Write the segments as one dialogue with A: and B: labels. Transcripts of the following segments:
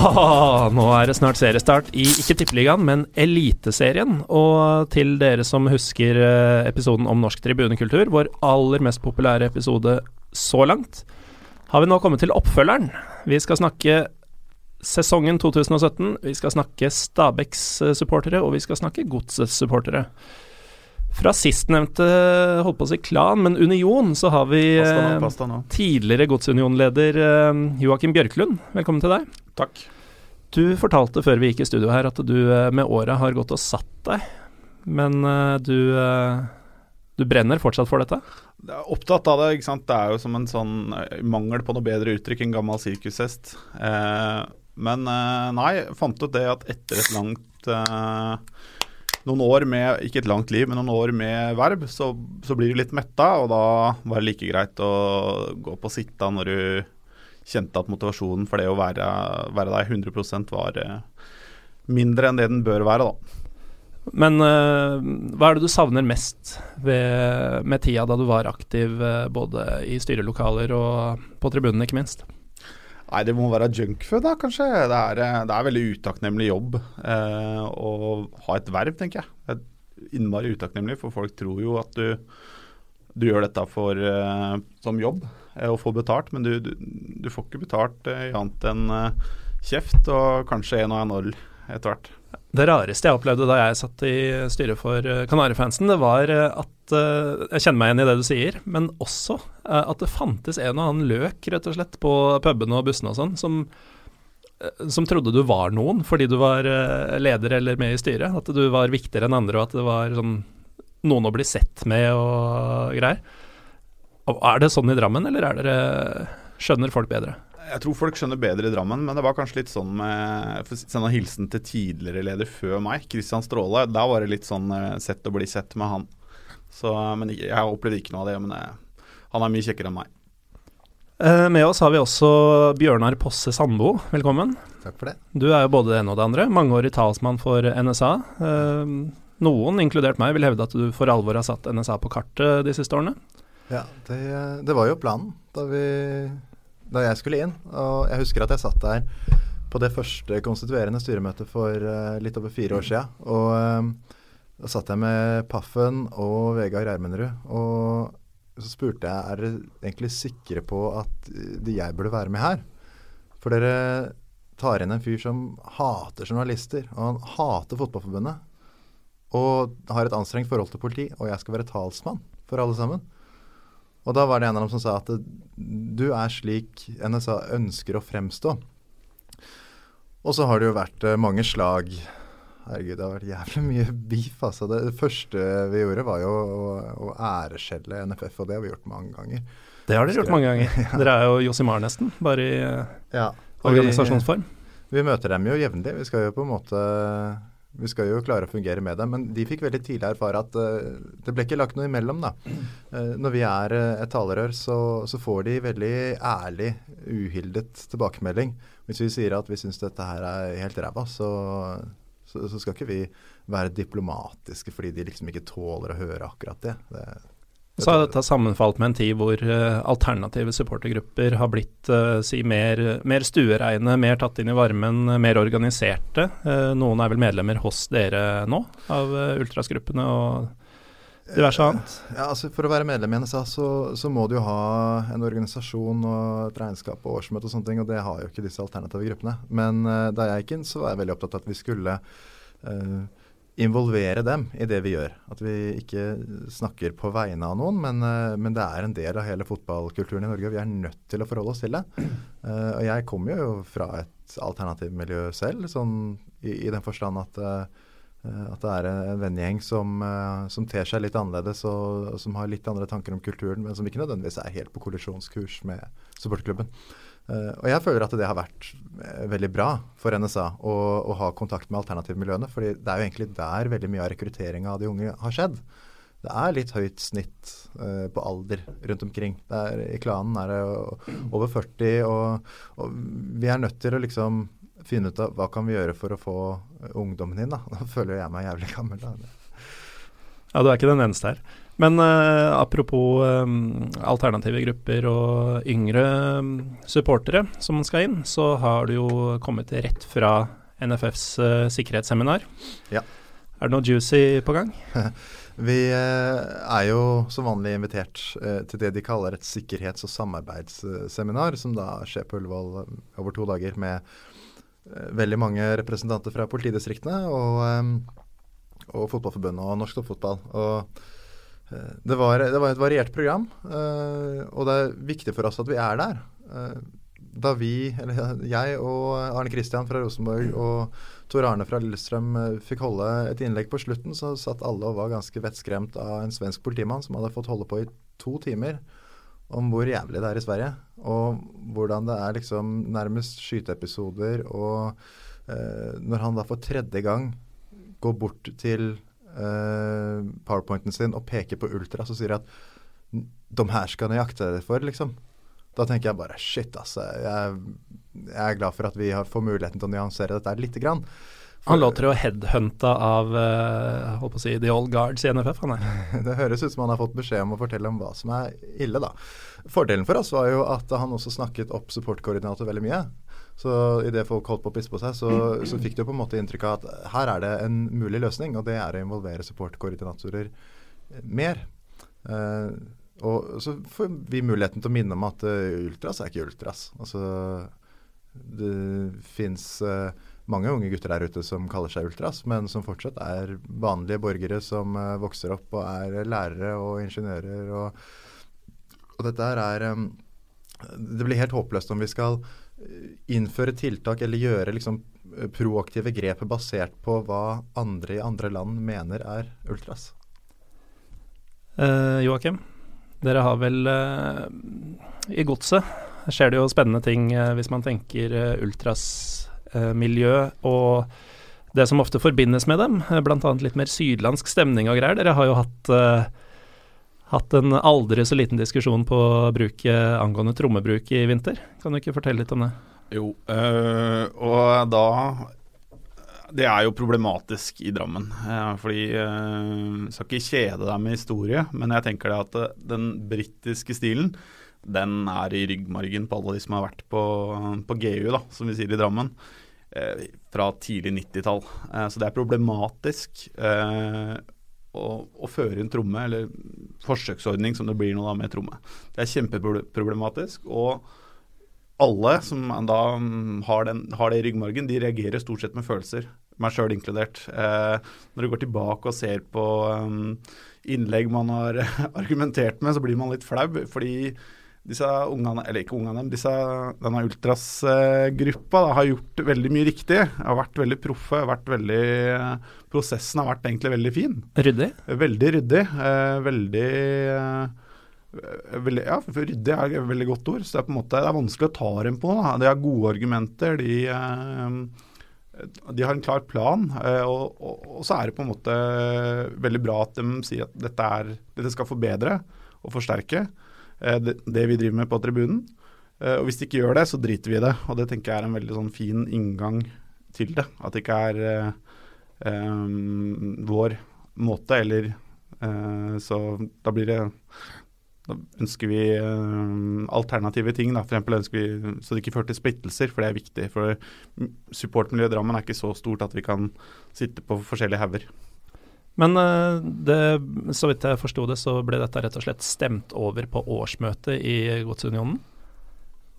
A: Nå er det snart seriestart i ikke Tippeligaen, men Eliteserien. Og til dere som husker eh, episoden om norsk tribunekultur, vår aller mest populære episode så langt, har vi nå kommet til oppfølgeren. Vi skal snakke sesongen 2017, vi skal snakke Stabæks eh, supportere, og vi skal snakke Godsets supportere. Fra sistnevnte, holdt på å si klan, men union, så har vi
B: pasta nå, pasta nå.
A: tidligere Godsunionleder eh, Joakim Bjørklund. Velkommen til deg.
B: Takk.
A: Du fortalte før vi gikk i studio her at du eh, med åra har gått og satt deg, men eh, du, eh, du brenner fortsatt for dette?
B: Jeg er opptatt av det. ikke sant? Det er jo som en sånn eh, mangel på noe bedre uttrykk, enn gammel sirkushest. Eh, men eh, nei, fant ut det at etter et langt eh, Noen år med Ikke et langt liv, men noen år med verb, så, så blir du litt metta, og da var det like greit å gå på sitta når du kjente at motivasjonen for det å være, være deg 100% var eh, mindre enn det den bør være, da.
A: Men eh, hva er det du savner mest ved, med tida da du var aktiv eh, både i styrelokaler og på tribunene, ikke minst?
B: Nei, det må være junkfood, da, kanskje. Det er, eh, det er veldig utakknemlig jobb eh, å ha et verv, tenker jeg. Det er innmari utakknemlig, for folk tror jo at du, du gjør dette for, eh, som jobb eh, og får betalt, men du, du, du får ikke betalt eh, i annet enn eh, kjeft og kanskje en og en øl etter hvert.
A: Det rareste jeg opplevde da jeg satt i styret for uh, Kanarifansen, det var eh, at eh, Jeg kjenner meg igjen i det du sier, men også eh, at det fantes en og annen løk, rett og slett, på pubene og bussene og sånn, som, eh, som trodde du var noen fordi du var eh, leder eller med i styret. At du var viktigere enn andre, og at det var sånn noen å bli sett med og greier. Er det sånn i Drammen, eller er dere skjønner folk bedre?
B: Jeg tror folk skjønner bedre i Drammen, men det var kanskje litt sånn med For å sende en hilsen til tidligere leder før meg, Kristian Stråle. Da var det litt sånn eh, sett og bli sett med han. Så, men jeg opplevde ikke noe av det. Men jeg, han er mye kjekkere enn meg.
A: Eh, med oss har vi også Bjørnar Posse Sandbo, velkommen.
C: Takk for det.
A: Du er jo både det ene og det andre. Mangeårig talsmann for NSA. Eh, noen, inkludert meg, vil hevde at du for alvor har satt NSA på kartet de siste årene.
C: Ja, det, det var jo planen da, vi, da jeg skulle inn. Og jeg husker at jeg satt der på det første konstituerende styremøtet for eh, litt over fire år siden. Og eh, da satt jeg med Paffen og Vegard Ermenrud. Og så spurte jeg er dere egentlig sikre på at eh, jeg burde være med her. For dere tar inn en fyr som hater journalister, og han hater Fotballforbundet. Og har et anstrengt forhold til politi, og jeg skal være talsmann for alle sammen. Og da var det en av dem som sa at du er slik NSA ønsker å fremstå. Og så har det jo vært eh, mange slag. Herregud, det har vært jævlig mye beef. Altså. Det, første vi gjorde, var jo å, å æreskjelle NFF, og det har vi gjort mange ganger.
A: Det har dere gjort mange ganger. Dere er jo Josimar nesten, bare i
C: Ja. organisasjonsform. vi-. Vi møter dem jo jevnlig. Vi skal jo på en måte vi skal jo klare å fungere med dem, men de fikk veldig tidlig erfare at uh, det ble ikke lagt noe imellom. da. Uh, når vi er uh, et talerør, så, så, får de veldig ærlig, uhildet tilbakemelding. Hvis vi sier at vi syns dette her er helt ræva, så, så, så, skal ikke vi være diplomatiske fordi de liksom ikke tåler å høre akkurat det. det
A: så har dette sammenfalt med en tid hvor uh, alternative supportergrupper har blitt uh, si mer, mer stuereine, mer tatt inn i varmen, mer organiserte. Uh, noen er vel medlemmer hos dere nå, av ultrasgruppene og diverse annet?
C: Ja, altså For å være medlem i NSA så, så, må du jo ha en organisasjon og et regnskap og årsmøte og sånne ting, og det har jo ikke disse alternative gruppene. Men da jeg gikk inn, så var jeg veldig opptatt av at vi skulle involvere dem i det vi gjør. At vi ikke snakker på vegne av noen, men, uh, men, det er en del av hele fotballkulturen i Norge. Vi er nødt til å forholde oss til det. Uh, og jeg kommer jo fra et alternativmiljø selv, sånn i, i den forstand at uh, at det er en vennegjeng som, som ter seg litt annerledes og, som har litt andre tanker om kulturen, men som ikke nødvendigvis er helt på kollisjonskurs med supporterklubben. Uh, og jeg føler at det har vært uh, veldig bra for NSA å, å, ha kontakt med alternativmiljøene. fordi det er jo egentlig der veldig mye av rekrutteringa av de unge har skjedd. Det er litt høyt snitt uh, på alder rundt omkring. Er, I klanen er det over 40, og, og, vi er nødt til å liksom finne ut av hva kan vi gjøre for å få ungdommen inn. Da, da føler jeg meg jævlig gammel. Da.
A: Ja, du er ikke den eneste her. Men uh, apropos um, alternative grupper og yngre um, supportere som skal inn, så har du jo kommet rett fra NFFs uh, sikkerhetsseminar.
C: Ja.
A: Er det noe juicy på gang?
C: Vi er jo som vanlig invitert til det de kaller et sikkerhets- og samarbeidsseminar, som da skjer på Ullevål over to dager med veldig mange representanter fra politidistriktene og, og Fotballforbundet og Norsk Toppfotball. Og Eh, det var, det var, et variert program, uh, og det er viktig for oss at vi er der. Uh, da vi, eller jeg og Arne Kristian fra Rosenborg og Tor Arne fra Lillestrøm fikk holde et innlegg på slutten, så satt alle og var ganske vettskremt av en svensk politimann som hadde fått holde på i to timer om hvor jævlig det er i Sverige. Og hvordan det er liksom nærmest skyteepisoder. Og når han da for tredje gang går bort til powerpointen sin og peker på Ultra, så sier de at de her skal jeg jakte for, liksom. Da tenker jeg bare shit, altså. Jeg, jeg er glad for at vi har, får muligheten til å nyansere dette lite grann.
A: For, han låter jo headhunta av uh, håper å si, the old guards i NFF, han er.
C: det høres ut som han har fått beskjed om å fortelle om hva som er ille, da. Fordelen for oss var jo at han også snakket opp supportkoordinator veldig mye. Så idet folk holdt på å pisse på seg, så, så, fikk du på en måte inntrykk av at her er det en mulig løsning, og det er å involvere supportkoordinatorer mer. Uh, og så får vi muligheten til å minne om at uh, ultras er ikke ultras. Altså, det fins uh, mange unge gutter der ute som kaller seg ultras, men som fortsatt er vanlige borgere som vokser opp og er lærere og ingeniører. Og, og dette her er um, Det blir helt håpløst om vi skal innføre tiltak eller gjøre liksom proaktive grep basert på hva andre i andre land mener er ultras?
A: Eh, Joakim, dere har vel eh, I godset skjer det jo spennende ting eh, hvis man tenker eh, ultras-miljø eh, og det som ofte forbindes med dem, eh, bl.a. litt mer sydlandsk stemning og greier. Dere har jo hatt hatt en aldri så liten diskusjon på bruket angående trommebruk i vinter. Kan du ikke fortelle litt om det?
B: Jo, øh, og da Det er jo problematisk i Drammen. Øh, fordi øh, Skal ikke kjede deg med historie, men jeg tenker det at den britiske stilen den er i ryggmargen på alle de som har vært på, på GU, da, som vi sier i Drammen. Fra tidlig 90-tall. Eh, så det er problematisk. Å, å, føre inn tromme, eller forsøksordning som det blir nå da med tromme. Det er kjempeproblematisk. og alle som da har, den, har, det i ryggmargen, de reagerer stort sett med følelser, meg sjøl inkludert. Eh, når du går tilbake og ser på um, innlegg man har argumentert med, så blir man litt flau. Fordi disse ungene, eller ikke ungene, disse, denne Ultras-gruppa har gjort veldig mye riktig. Har vært veldig proffe. Vært veldig, prosessen har vært egentlig veldig fin.
A: Ryddig?
B: Veldig ryddig. Eh, veldig, eh, veldig Ja, ryddig er et veldig godt ord. Så det er på en måte det er vanskelig å ta dem på. Da. De har gode argumenter. De, eh, de har en klar plan. Og, og, og, så er det på en måte veldig bra at de sier at dette, er, dette skal forbedre og forsterke. Eh, det, vi driver med på tribunen. Eh, og hvis de ikke gjør det, så driter vi i det. Og det tenker jeg er en veldig sånn fin inngang til det. At det ikke er um, vår måte, eller uh, Så da blir det da ønsker vi uh, alternative ting. Da. Eksempel ønsker vi så det ikke fører til splittelser, for det er viktig. For supportmiljøet i Drammen er ikke så stort at vi kan sitte på forskjellige hauger.
A: Men eh, det, så vidt jeg forsto det, så ble dette rett og slett stemt over på årsmøtet i Godsunionen.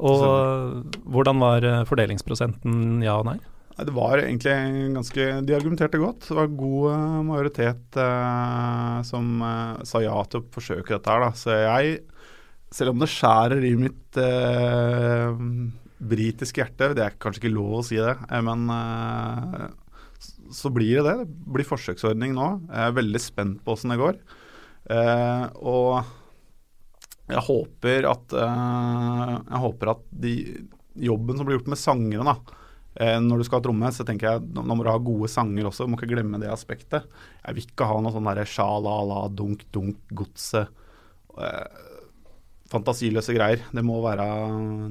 A: Og hvordan var eh, fordelingsprosenten ja og nei?
B: Det var egentlig ganske De argumenterte godt. Det var god uh, majoritet eh, som sa ja til å forsøke dette her, da. Så jeg, selv om det skjærer i mitt britiske hjerte, det er kanskje ikke lov å si det, men så blir det det. Det blir forsøksordning nå. Jeg er veldig spent på åssen det går. og jeg håper at Jeg håper at de jobben som blir gjort med sangere, da Eh, når du skal ha tromme, så tenker jeg nå må du ha gode sanger også. Du må ikke glemme det aspektet. Jeg vil ikke ha noe sånn derre sja-la-la, dunk-dunk-godset. Eh, fantasiløse greier. Det må, være,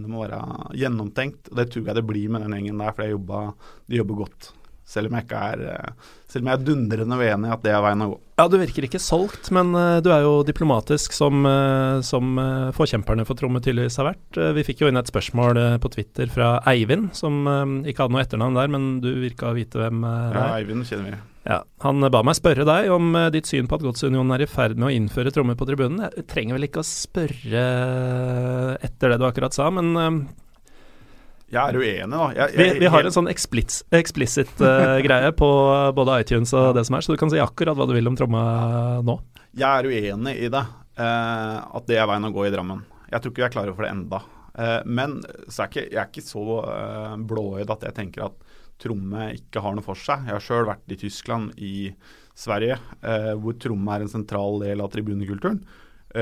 B: det må være gjennomtenkt. Det tror jeg det blir med den gjengen der, for de jobber godt. Selv om jeg ikke er eh, Selv om jeg er dundrende uenig i at det er veien å gå.
A: Ja, Du virker ikke solgt, men uh, du er jo diplomatisk som, uh, som forkjemperne for tromme tydeligvis har vært. vi fikk jo inn et spørsmål på Twitter fra Eivind, som ikke hadde noe etternavn der, men du virka å vite hvem det
B: er. Ja, Eivind kjenner vi.
A: Ja, Han ba meg spørre deg om ditt syn på at Godsunionen er i ferd med å innføre trommer på tribunen. Jeg trenger vel ikke å spørre etter det du akkurat sa, men
B: jeg er uenig, da. Jeg,
A: jeg, vi, vi, har en sånn explicit uh, greie på både iTunes og det som er, så du kan si akkurat hva du vil om tromma nå.
B: Jeg er uenig i det. Uh, at det er veien å gå i Drammen. Jeg tror ikke vi er klare for det enda. Uh, men så er ikke, jeg er ikke så uh, blåøyd at jeg tenker at tromme ikke har noe for seg. Jeg har sjøl vært i Tyskland, i Sverige, hvor tromme er en sentral del av tribunekulturen.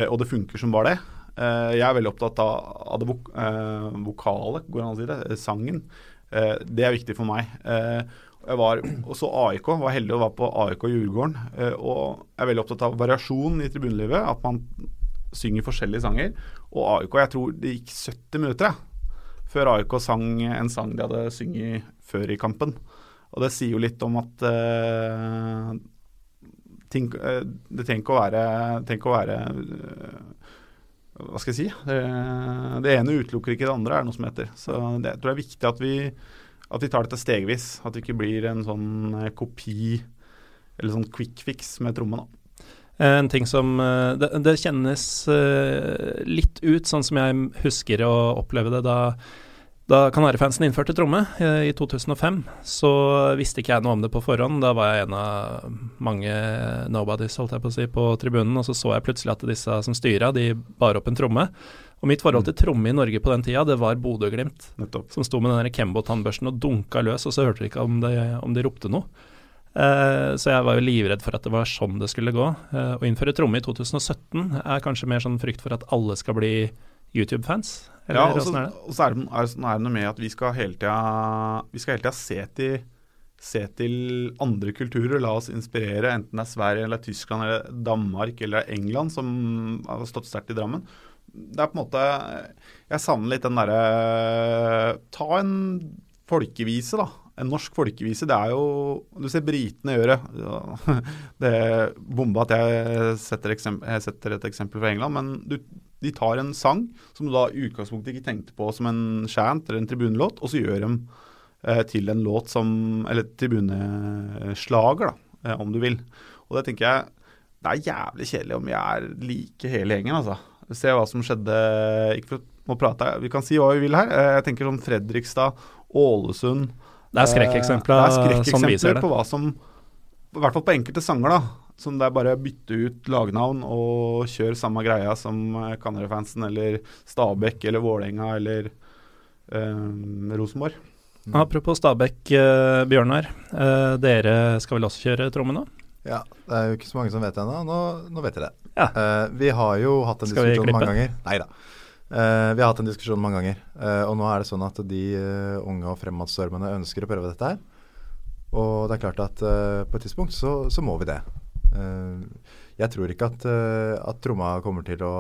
B: og det funker som bare det. Eh, jeg er veldig opptatt av, det vok eh, vokale, går det an å si det, eh, sangen. det er viktig for meg. Jeg var også AIK, var heldig å være på AIK Djurgården. og jeg er veldig opptatt av variasjon i tribunelivet. At man synger forskjellige sanger. Og AIK, jeg tror det gikk 70 minutter jeg, før AIK sang en sang de hadde sunget før i kampen. Og det sier jo litt om at uh, ting, uh, det trenger ikke å være, å være uh, hva skal jeg si det, det, ene utelukker ikke det andre, er det noe som heter. Så det, jeg tror det er viktig at vi, at vi tar dette stegvis. At det ikke blir en sånn eh, kopi eller sånn quick fix med tromme.
A: En ting som eh, det, det, kjennes eh, litt ut sånn som jeg husker å oppleve det da da Kanarifansen innførte tromme eh, i 2005, så visste ikke jeg noe om det på forhånd. Da var jeg en av mange nobodies holdt jeg på å si, på tribunen, og så så jeg plutselig at disse som styra, de bar opp en tromme. Og mitt forhold til tromme i Norge på den tida, det var Bodø-Glimt. Som sto med den Kembo-tannbørsten og dunka løs, og så hørte vi ikke om de, om de ropte noe. Uh, så jeg var jo livredd for at det var sånn det skulle gå. Uh, å innføre tromme i 2017 er kanskje mer sånn frykt for at alle skal bli YouTube-fans?
B: Ja, og så er, er, det, er det noe med at vi skal hele tida, se til se til andre kulturer, la oss inspirere, enten det er Sverige eller Tyskland eller Danmark eller England, som har stått sterkt i Drammen. Det er på en måte Jeg savner litt den derre Ta en folkevise, da. En norsk folkevise. Det er jo Du ser britene gjøre det. bomba at jeg setter, eksempel, jeg setter, et eksempel fra England, men du, de tar en sang som du da i utgangspunktet ikke tenkte på som en chant eller en tribunelåt, og så gjør de eh, til en låt som Eller tribuneslager, da, eh, om du vil. Og det tenker jeg Det er jævlig kjedelig om vi er like hele gjengen, altså. Se hva som skjedde Ikke for å prate, vi kan si hva vi vil her. Eh, jeg tenker sånn Fredrikstad, Ålesund
A: Det er skrekkeksempler
B: eh, skrekk som viser det. På hva som I hvert fall på enkelte sanger, da som det er bare å bytte ut lagnavn og kjøre samme greia som eh, Kanarifansen eller Stabæk eller Vålerenga eller eh, Rosenborg.
A: Mm. Apropos Stabæk, eh, Bjørnar. Eh, dere skal vel også kjøre tromme nå?
C: Ja, det er jo ikke så mange som vet det ennå. Nå, nå, vet de det. Ja. Uh, vi har jo hatt en skal diskusjon mange ganger. Nei da. vi har hatt en diskusjon mange ganger. og nå er det sånn at de unge og fremadstormende ønsker å prøve dette her. Og det er klart at på et tidspunkt så, så må vi det. Eh, jeg tror ikke at, eh, at tromma kommer til å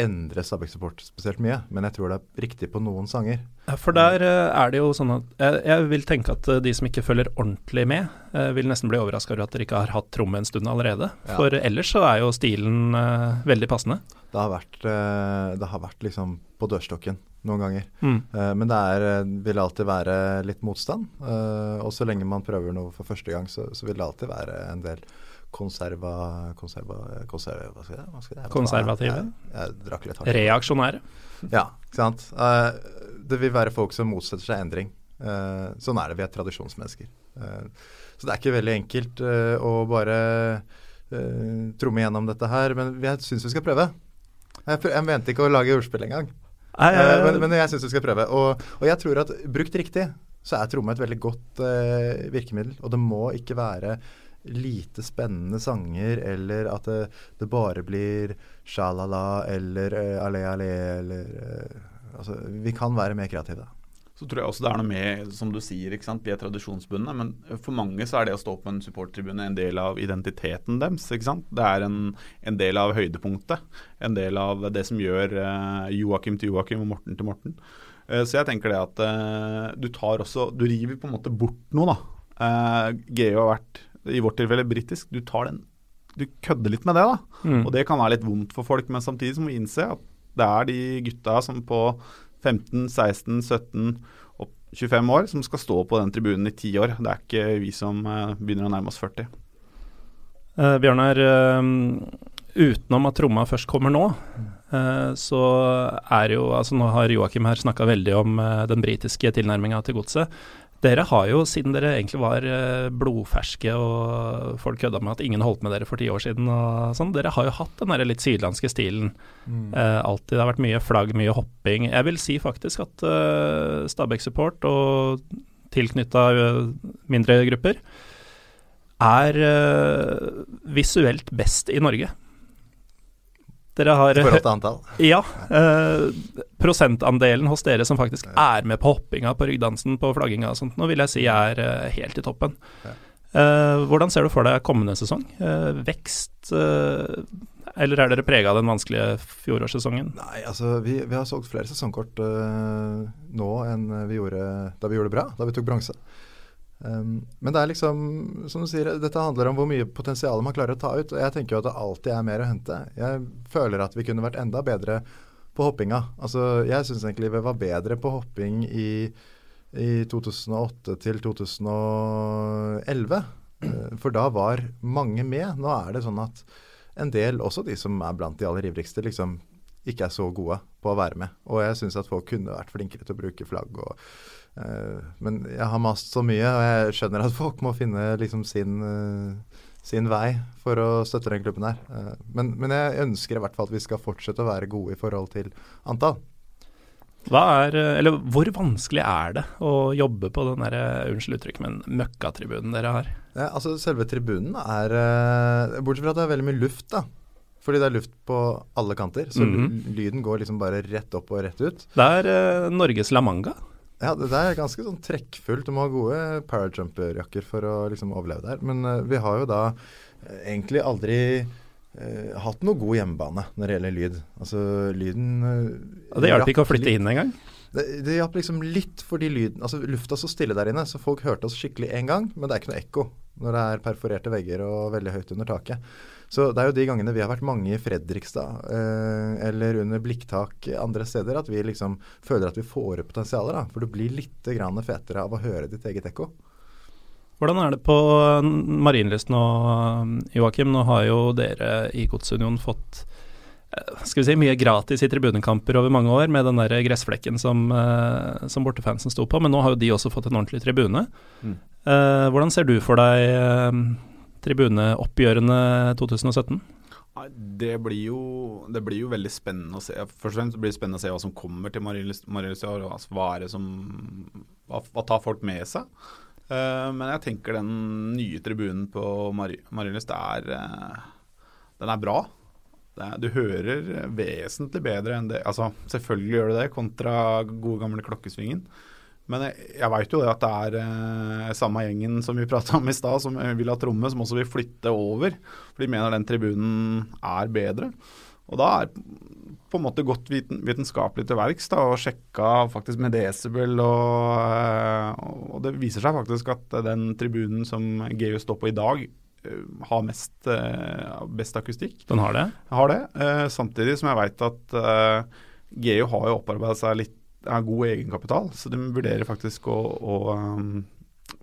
C: endre Stabæk Support spesielt mye, men jeg tror det er riktig på noen sanger.
A: For der uh, er det jo sånn at jeg, jeg, vil tenke at de som ikke følger ordentlig med, vil nesten bli overraska over at dere ikke har hatt tromme en stund allerede. Ja. For ellers så er jo stilen uh, veldig passende.
C: Det har vært, det har vært liksom på dørstokken noen ganger. Mm. men det er, vil alltid være litt motstand. og så lenge man prøver noe for første gang, så, så vil det alltid være en del konserva... konserva, konserva hva skal jeg, hva skal jeg,
A: Konservative?
C: Jeg, drakk litt
A: hardt. Reaksjonære?
C: Ja, ikke sant. Uh, det vil være folk som motsetter seg endring. Uh, sånn er det, vi er tradisjonsmennesker. Uh, så det er ikke veldig enkelt å bare tromme gjennom dette her, men jeg syns vi skal prøve. Jeg, jeg mente ikke å lage ordspill engang.
A: Nei,
C: men, men jeg syns vi skal prøve. Og, og jeg tror at brukt riktig, så er tromme et veldig godt virkemiddel. Og det må ikke være lite spennende sanger, eller at det, det bare blir sjalala eller uh, ale ale eller uh, Altså, vi kan være mer kreative.
B: Så tror jeg også det er noe med, som du sier, ikke sant? vi er tradisjonsbundne. Men for mange så er det å stå på en supporttribune en del av identiteten deres. ikke sant? Det er en, en del av høydepunktet. En del av det som gjør uh, Joakim til Joakim og Morten til Morten. Uh, så jeg tenker det at uh, du tar også Du river på en måte bort noe, da. Uh, Geo har vært, i vårt tilfelle, britisk. Du tar den Du kødder litt med det, da.
A: Mm.
B: Og det kan være litt vondt for folk, men samtidig må vi innse at det er de gutta som på 15, 16, 17 og 25 år som skal stå på den tribunen i 10 år. Det er ikke vi som eh, begynner å nærme oss 40.
A: Eh, Bjørnar, eh, utenom at tromma først kommer nå, eh, så er jo altså Nå har Joakim her snakka veldig om eh, den britiske tilnærminga til godset. Dere har jo, siden dere egentlig var eh, blodferske og folk kødda med at ingen holdt med dere for ti år siden og sånn, dere har jo hatt den der litt sydlandske stilen. Eh, alltid. Det har vært mye flagg, mye hopping. Jeg vil si faktisk at uh, Stabæk-support og tilknytta mindre grupper er eh, visuelt best i Norge. Dere har
C: I forhold til antall.
A: Ja. eh, prosentandelen hos dere som faktisk er med på hoppinga, på ryggdansen, på flagginga og sånt, nå vil jeg si er eh, helt i toppen. Eh, hvordan ser du for deg kommende sesong? Eh, vekst, eh, eller er dere prega av den vanskelige fjorårssesongen?
C: Nei, altså vi, vi har solgt flere sesongkort eh, nå enn vi gjorde da vi gjorde det bra, da vi tok bronse. Um, men det er liksom, som du sier, dette handler om hvor mye potensial man klarer å ta ut. Og jeg tenker jo at det alltid er mer å hente. Jeg føler at vi kunne vært enda bedre på hoppinga. Altså, jeg syns egentlig vi var bedre på hopping i, i 2008 til 2011. Eh, For da var mange med. Nå er det sånn at en del, også de som er blant de aller ivrigste, liksom ikke er så gode på å være med. Og jeg syns at folk kunne vært flinkere til å bruke flagg. Og, men jeg har mast så mye, og jeg skjønner at folk må finne liksom sin, eh, sin vei for å støtte den klubben her. Eh, men, men jeg ønsker i hvert fall at vi skal fortsette å være gode i forhold til antall.
A: Hva er, eh, eller hvor vanskelig er det å jobbe på den der, eh, unnskyld uttrykk, men møkkatribunen dere har?
C: Ja, altså Selve tribunen er eh, Bortsett fra at det er veldig mye luft, da. Fordi det er luft på alle kanter. Så
A: Mhm.
C: lyden går liksom bare rett opp og rett ut.
A: Det er eh, Norges La Manga.
C: Ja, det, der er ganske sånn trekkfullt. Du må ha gode parajumper-jakker for å liksom overleve der. Men uh, vi har jo da uh, egentlig aldri uh, hatt noe god hjemmebane når det gjelder lyd. Altså lyden
A: Og det hjalp ikke å flytte inn engang.
C: Det, det hjalp liksom litt fordi lyden Altså lufta så stille der inne, så folk hørte oss skikkelig én gang, men det er ikke noe ekko når det er perforerte vegger og veldig høyt under taket. Så det er jo de gangene vi har vært mange i Fredrikstad eh, eller under blikktak andre steder, at vi liksom føler at vi får opp potensialet. da, For du blir litt grann fetere av å høre ditt eget ekko.
A: Hvordan er det på eh, Marienlyst nå, Joakim? Nå har jo dere i Godsunionen fått eh, skal vi si, mye gratis i tribunekamper over mange år, med den der gressflekken som, eh, som bortefansen sto på, men nå har jo de også fått en ordentlig tribune.
B: Mm.
A: Eh, hvordan ser du for deg eh, tribuneoppgjørene 2017?
B: Det blir, jo, det blir jo veldig spennende å se. Først og fremst blir det spennende å se hva som kommer til Marienlyst i år. Hva er det som Hva, hva tar folk med seg? Eh, men jeg tenker den nye tribunen på Mari, Marienlyst er eh, Den er bra. Er, du hører vesentlig bedre enn det Altså, selvfølgelig gjør du det, kontra gode gamle Klokkesvingen. Men jeg, jeg veit jo det at det er eh, samme gjengen som vi prata om i stad, som vil ha tromme, som også vil flytte over. For de mener den tribunen er bedre. Og da er på en måte gått viten, vitenskapelig til verks og sjekka faktisk med decibel. Og, eh, og det viser seg faktisk at den tribunen som GU står på i dag, eh, har mest, eh, best akustikk.
A: Den har det?
B: Har det. Eh, samtidig som jeg veit at eh, GU har jo opparbeidet seg litt har god egenkapital, så de vurderer faktisk å, å, um,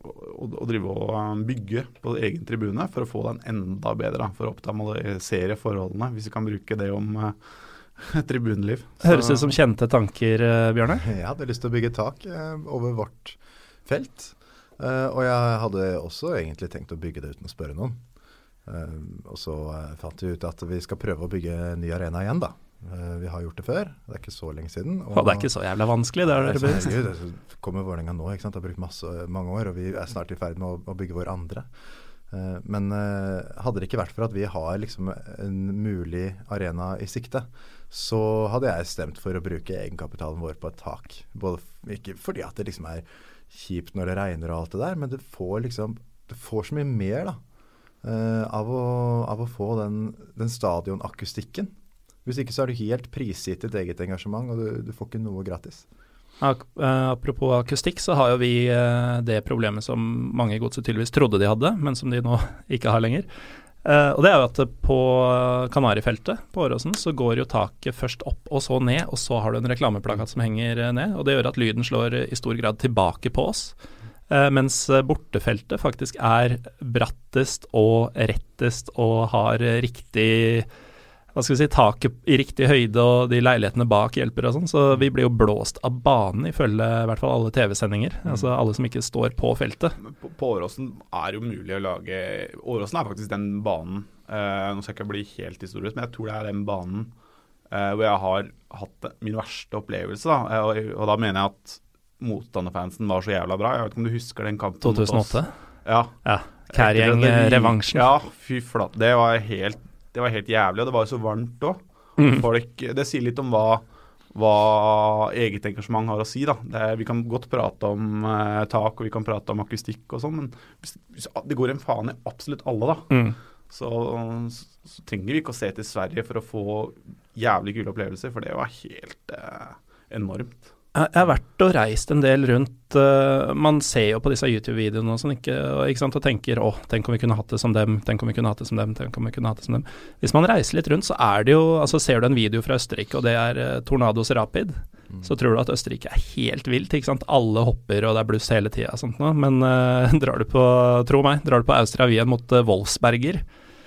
B: å, å drive og um, bygge på egen tribune for å få den enda bedre. For å optimalisere forholdene, hvis vi kan bruke det om uh, tribuneliv.
A: Høres
B: Så-
A: ut som kjente tanker, Bjørne?
C: Jeg hadde lyst til å bygge tak eh, over vårt felt. Eh, og jeg hadde også egentlig tenkt å bygge det uten å spørre noen. Eh, og så eh, fant vi ut at vi skal prøve å bygge en ny arena igjen, da. Eh, vi har gjort det før. Det er ikke så lenge siden.
A: Og det er ikke så jævla vanskelig, det har dere bevist.
C: Herregud, det kommer Vålerenga nå, ikke sant. Det har brukt masse, mange år, og vi er snart i ferd med å, å bygge vår andre. Eh, men eh, hadde det ikke vært for at vi har liksom en mulig arena i sikte, så hadde jeg stemt for å bruke egenkapitalen vår på et tak. Både, ikke fordi at det liksom er kjipt når det regner og alt det der, men det får liksom det får så mye mer da, av, å, av å få den, den stadionakustikken. Hvis ikke så er du helt prisgitt ditt eget engasjement, og du, du får ikke noe gratis.
A: Ak eh, apropos akustikk, så har jo vi eh, det problemet som mange i godset tydeligvis trodde de hadde, men som de nå ikke har lenger. Uh, og det er jo at på Kanarifeltet på Åråsen så går jo taket først opp og så ned, og så har du en reklameplakat som henger ned. og Det gjør at lyden slår i stor grad tilbake på oss. Uh, mens bortefeltet faktisk er brattest og rettest og har riktig hva skal vi si, taket i riktig høyde og de leilighetene bak hjelper og sånn. Så vi blir jo blåst av banen ifølge i hvert fall alle TV-sendinger. Mm. Altså alle som ikke står på feltet.
B: På, på Åråsen er jo mulig å lage Åråsen er faktisk den banen uh, Nå skal jeg ikke bli helt historisk, men jeg tror det er den banen uh, hvor jeg har hatt min verste opplevelse. Da. Og, og, da mener jeg at motstanderfansen var så jævla bra. Jeg vet ikke om du husker den kampen
A: 2008?
B: Ja.
A: ja. Kærgjeng-revansjen.
B: Ja, fy flate. Det var helt det var helt jævlig, og det var jo så varmt òg. Mm. Det sier litt om hva, hva eget engasjement har å si. da. Det, vi kan godt prate om eh, tak og vi kan prate om akustikk og sånn, men hvis, hvis, det går en faen i absolutt alle, da. Mm. Så, så, så, trenger vi ikke å se til Sverige for å få jævlig kule opplevelser, for det var helt eh, enormt.
A: Jeg har vært og reist en del rundt uh, Man ser jo på disse YouTube-videoene og sånn, ikke, ikke sant, og tenker å, tenk om vi kunne hatt det som dem, tenk om vi kunne hatt det som dem, tenk om vi kunne hatt det som dem. Hvis man reiser litt rundt, så er det jo altså Ser du en video fra Østerrike, og det er uh, Tornados Rapid, mm. så tror du at Østerrike er helt vilt, ikke sant. Alle hopper, og det er bluss hele tida og sånt noe. Men uh, drar du på, tro meg, drar du på Austria Wien mot Wolfsberger,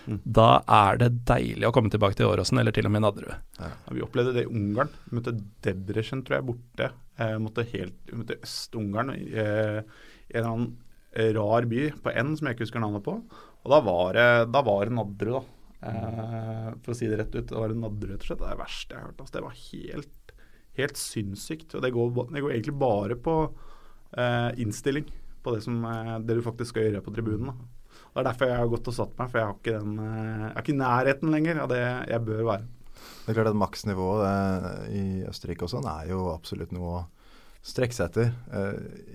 A: Da er det deilig å komme tilbake til Åråsen, eller til og med Nadderud.
B: Ja. vi opplevde det i Ungarn. Vi møtte Debrecen, tror jeg, borte. Eh, måtte helt, møtte Øst-Ungarn. Eh, en eller annen eh, rar by på N som jeg ikke husker navnet på. Og da var det, da var det da. Eh, for å si det rett ut. Det var Nadderud, rett og slett. Det er det verste jeg har hørt. Altså. Det var helt, helt sinnssykt. Og det går, det går egentlig bare på eh, innstilling. På det, som, eh, det du faktisk skal gjøre på tribunen. da. Det er derfor jeg har gått og satt meg, for jeg har ikke den eh, Jeg er ikke nærheten lenger av det jeg bør være.
C: Det er klart at Maksnivået eh, i Østerrike og sånn er jo absolutt noe å strekke seg etter.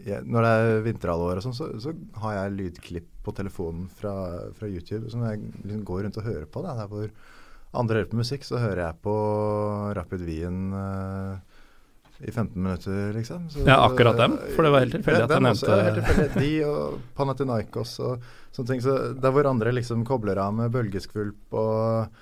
C: Jeg, når det er vinterhalvår og sånn, så, så, har jeg lydklipp på telefonen fra, fra YouTube som jeg liksom går rundt og hører på. Da. Der hvor andre hører på musikk, så hører jeg på Rapid Wien i 15 minutter, liksom.
A: Så, ja, akkurat dem? For det var helt tilfeldig at jeg nevnte
C: helt tilfeldig. De og Panathinaikos og sånne ting. Så der hvor andre liksom kobler av med bølgeskvulp og,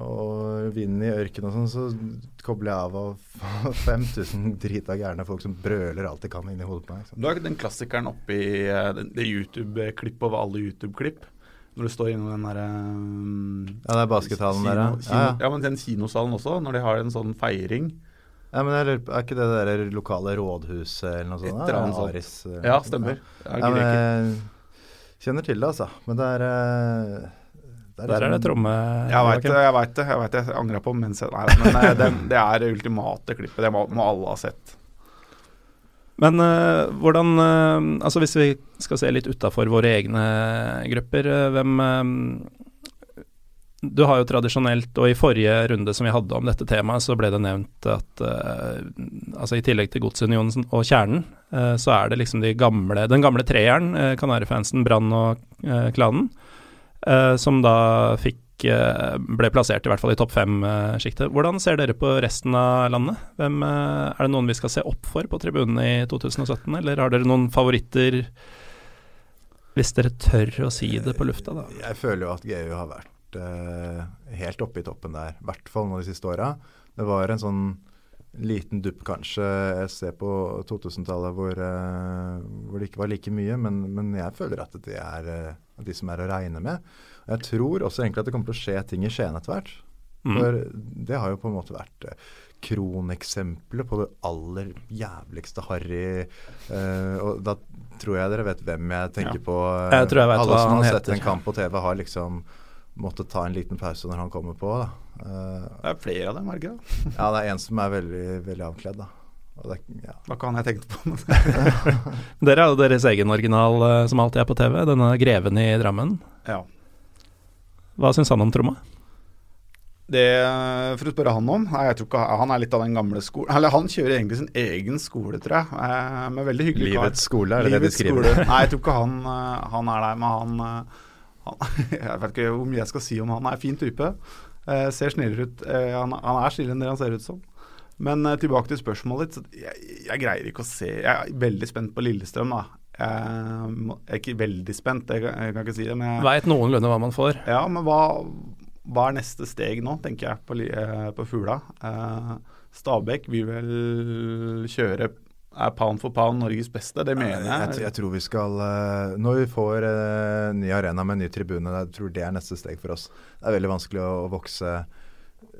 C: og vind i ørkenen og sånn, så kobler jeg av og 5000 drita gærne folk som brøler alt de kan inni hodet på meg.
B: Liksom. Du har ikke den klassikeren oppi eh, det YouTube-klippet over alle YouTube-klipp. Når du står innom den derre um,
C: Ja, det er baskethallen der,
B: ja. ja. Ja, men den kinosalen også, når de har en sånn feiring.
C: Ja, men Er ikke det det der lokale rådhuset eller noe sånt?
B: Etter annet Aris. Ja, stemmer. Ja, men,
C: kjenner til det, altså. Men det er
A: der, det er Der er det tromme...
B: Jeg veit det, jeg veit det. Jeg vet det, jeg angra på mens jeg Nei, men det, det er det ultimate klippet. Det må, må alle ha sett.
A: Men uh, hvordan uh, Altså hvis vi skal se litt utafor våre egne grupper, uh, hvem du har jo tradisjonelt, og i forrige runde som vi hadde om dette temaet, så ble det nevnt at uh, altså i tillegg til Godsunionen og Kjernen, uh, så er det liksom de gamle, den gamle treeren, uh, Kanarifansen, Brann og klanen, som da fikk ble plassert i hvert fall i topp fem-sjiktet. Hvordan ser dere på resten av landet? Hvem, er det noen vi skal se opp for på tribunene i 2017, eller har dere noen favoritter? Hvis dere tør å si det på lufta, da.
C: Jeg føler jo at GU har vært uh, helt oppe i toppen der. I hvert fall nå de siste åra. Det var en sånn liten dupp kanskje jeg ser på 2000-tallet hvor, uh, hvor, det ikke var like mye, men, men jeg føler at det er uh, de som er å regne med. Og jeg tror også egentlig at det kommer til å skje ting i Skien etter hvert. Mm. For det har jo på en måte vært kroneksempelet på det aller jævligste harry uh, Og da tror jeg dere vet hvem jeg tenker
B: Ja.
C: på.
A: Jeg tror jeg vet
C: Alle
A: hva
C: som har sett
A: heter.
C: en kamp på TV, har liksom måttet ta en liten pause når han kommer på. Da. Eh,
B: Det er flere av dem, er det ikke det?
C: ja, det er en som er veldig, veldig avkledd, da. Og det, ja.
B: Det var ikke han jeg tenkte på.
A: Dere er jo deres egen original eh, som alltid er på TV, denne Greven i Drammen.
B: ja.
A: Hva syns han om tromma?
B: Det For å spørre han om nei, jeg tror ikke Han er litt av den gamle skolen Eller han kjører egentlig sin egen skole, tror jeg. Eh, med veldig hyggelig kar.
C: Livets skole, er det det de
B: Livets
C: skriver?
B: skole. Nei, jeg tror ikke han, han er der, men han, han Jeg vet ikke hvor mye jeg skal si om han. Han er fin type. Eh, ser snillere ut. Eh, han, han er snillere enn det han ser ut som. Men eh, tilbake til spørsmålet ditt. Jeg, jeg greier ikke å se Jeg er veldig spent på Lillestrøm, da. Jeg, jeg er ikke veldig spent, jeg, kan- jeg kan ikke si det. Men jeg,
A: Veit noenlunde hva man får.
B: ja, men hva, hva er neste steg nå, tenker jeg, på, eh, på Fugla? Eh, Stabæk vil vel kjøre Er pound for pound Norges beste? Det mener
C: Jeg,
B: jeg.
C: jeg tror vi skal eh, Når vi får eh, ny arena med ny tribune, jeg tror det er neste steg for oss. Det er veldig vanskelig å, å vokse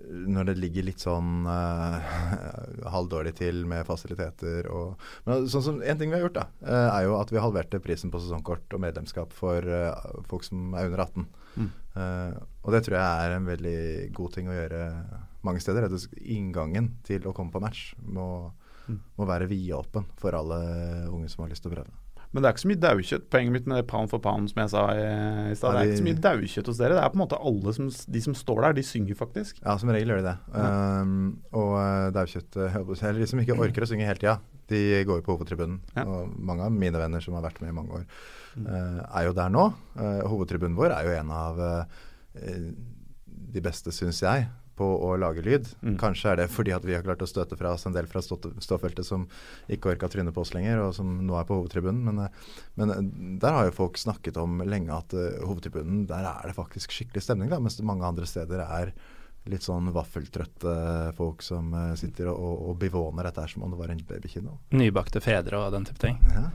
C: når det ligger litt sånn uh, halvdårlig til med fasiliteter og Men sånn som En ting vi har gjort, da, eh, er jo at vi halverte prisen på sesongkort og medlemskap for uh, folk som er under 18.
B: Mm.
C: Eh, og det tror jeg er en veldig god ting å gjøre mange steder. At Inngangen til å komme på match må. Må være vidåpen for alle unge som har lyst til å prøve.
B: Men det er ikke så mye daukjøtt. Poenget mitt med det pound for pound som jeg sa i, i stad, det er ikke så mye daukjøtt hos dere. Det er på en måte alle som, de som står der, de synger faktisk.
C: Ja, som regel gjør de det. Um, og uh, daukjøtt uh, Eller de som ikke orker å synge hele tida, de går jo på hovedtribunen.
B: Ja.
C: Og mange av mine venner som har vært med i mange år, uh, er jo der nå. Uh, hovedtribunen vår er jo en av uh, de beste, syns jeg, på å lage lyd.
B: Mm.
C: Kanskje er det fordi at vi har klart å støte fra oss en del fra stå- ståfeltet som ikke orka trynet på oss lenger, og som nå er på hovedtribunen. Men, uh, men uh, der har jo folk snakket om lenge at uh, hovedtribunen, der er det faktisk skikkelig stemning, da, mens mange andre steder er litt sånn vaffeltrøtte folk som sitter og, og, og bivåner dette her som om det var en babykino.
A: Nybakte fedre og den type ting.
C: Ja.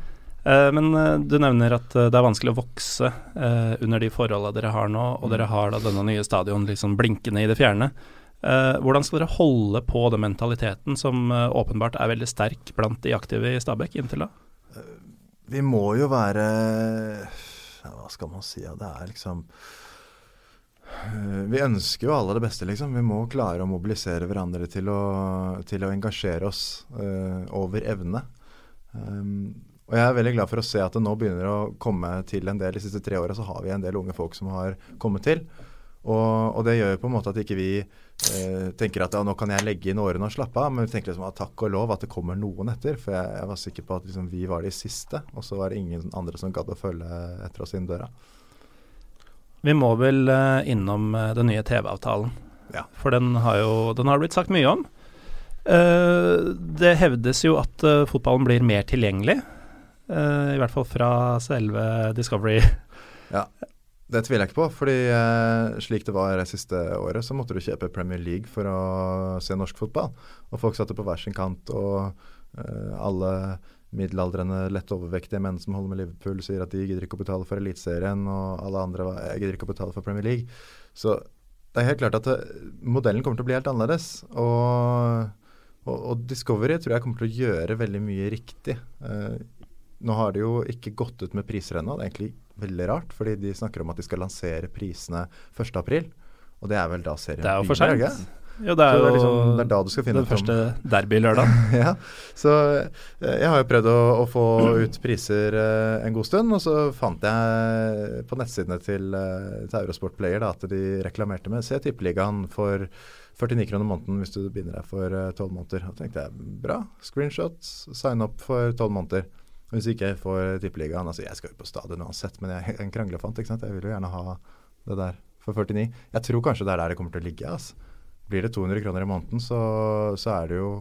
A: Eh, men eh, du nevner at eh, det er vanskelig å vokse under de forholdene dere har nå, og dere har da denne nye stadion liksom blinkende i det fjerne. Hvordan skal dere holde på den mentaliteten som åpenbart er veldig sterk blant de aktive i Stabæk inntil da?
C: Vi må jo være Hva skal man si? Det er liksom Vi ønsker jo alle det beste, liksom. Vi må klare å mobilisere hverandre til å, til å engasjere oss uh, over evne. Um, og jeg er veldig glad for å se at det nå begynner å komme til en del. De siste tre åra så har vi en del unge folk som har kommet til. Og, og det gjør jo på en måte at ikke vi eh, tenker at ja, nå kan jeg legge inn årene og slappe av, men vi tenker liksom at takk og lov at det kommer noen etter. For jeg, jeg var sikker på at liksom, vi var de siste, og så var det ingen andre som gadd å følge etter oss inn døra.
A: Vi må vel eh, innom eh, den nye TV-avtalen,
C: Ja.
A: for den har jo den har blitt sagt mye om. Eh, det hevdes jo at fotballen blir mer tilgjengelig, i hvert fall fra selve Discovery.
C: Ja, Det tviler jeg ikke på, fordi eh, slik det var det siste året, så måtte du kjøpe Premier League for å se norsk fotball. Og folk satte på hver sin kant, og eh, alle middelaldrende, lett overvektige menn som holder med Liverpool, sier at de gidder ikke å betale for Eliteserien, og alle andre gidder ikke å betale for Premier League. Så det er helt klart at modellen kommer til å bli helt annerledes. Og, og Discovery tror jeg kommer til å gjøre veldig mye riktig. Eh, nå har de jo ikke gått ut med priser ennå. Det er egentlig veldig rart, fordi de snakker om at de skal lansere prisene 1.4. Og det er vel da serien
A: Det er jo for
C: begynner,
A: seint. Ja, det er jo
C: det er liksom- det er da du skal finne
A: den første derbylørdagen.
C: ja, så eh, jeg har jo prøvd å, å få ut priser eh, en god stund, og så fant jeg på nettsidene til, uh, til Eurosport Player da, at de reklamerte med Se Tippeligaen for 49 kroner måneden hvis du binder deg for eh, 12 måneder. Og tenkte jeg bra, screenshot, sign opp for 12 måneder. Hvis ikke jeg får Tippeligaen altså Jeg skal jo på stadion uansett, men jeg er en kranglefant. ikke sant? Jeg vil jo gjerne ha det der for 49. Jeg tror kanskje det er der det kommer til å ligge. altså. Blir det 200 kroner i måneden, så, så er det jo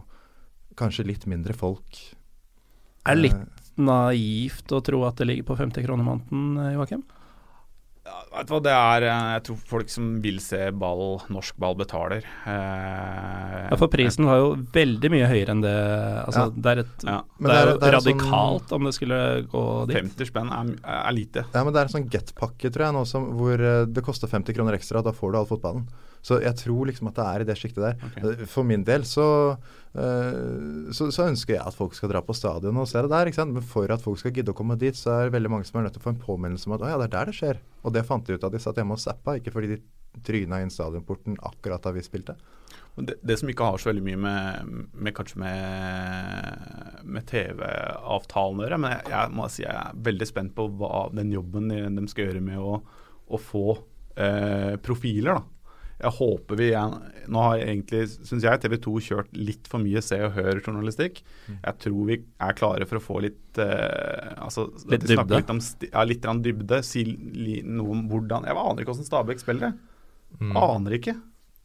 C: kanskje litt mindre folk.
A: Er det
C: Eh,
A: litt naivt å tro at det ligger på 50 kroner i måneden, eh, Joakim?
B: Ja, vet du hva, det er eh, Jeg tror folk som vil se ball, norsk ball, betaler. Eh,
A: Ja, For prisen var jo veldig mye høyere enn det. Altså,
C: Ja.
A: Det er, et,
B: Ja.
C: Men
A: det er
C: det er-
A: jo
C: det er sånn-
A: radikalt om det skulle gå dit.
B: 50 spenn er, er lite.
C: Ja, men det er en sånn get-pakke, tror jeg, nå som, hvor eh, det koster 50 kroner ekstra. Da får du all fotballen. Så jeg tror liksom at det er i det sjiktet der.
B: Ok.
C: Eh, For min del så, eh, så, så ønsker jeg at folk skal dra på stadion og se det der. ikke sant? Men for at folk skal gidde å komme dit, så er det veldig mange som er nødt til å få en påminnelse om at å ja, det er der det skjer. Og det fant de ut av de satt hjemme og zappa, ikke fordi de tryna inn stadionporten akkurat da vi spilte.
B: Det, det som ikke har så veldig mye med, med kanskje med, med TV-avtalen å gjøre, men jeg, jeg må si jeg er veldig spent på hva den jobben de, de skal gjøre med å, å få eh, profiler. da. Jeg håper vi er, Nå har egentlig, syns jeg, TV 2 kjørt litt for mye Se og Hør-journalistikk. Jeg tror vi er klare for å få litt eh, altså,
A: Litt dybde.
B: Litt om, ja, litt dybde. Si li, noe om hvordan Jeg aner ikke hvordan Stabæk spiller. jeg. Aner ikke.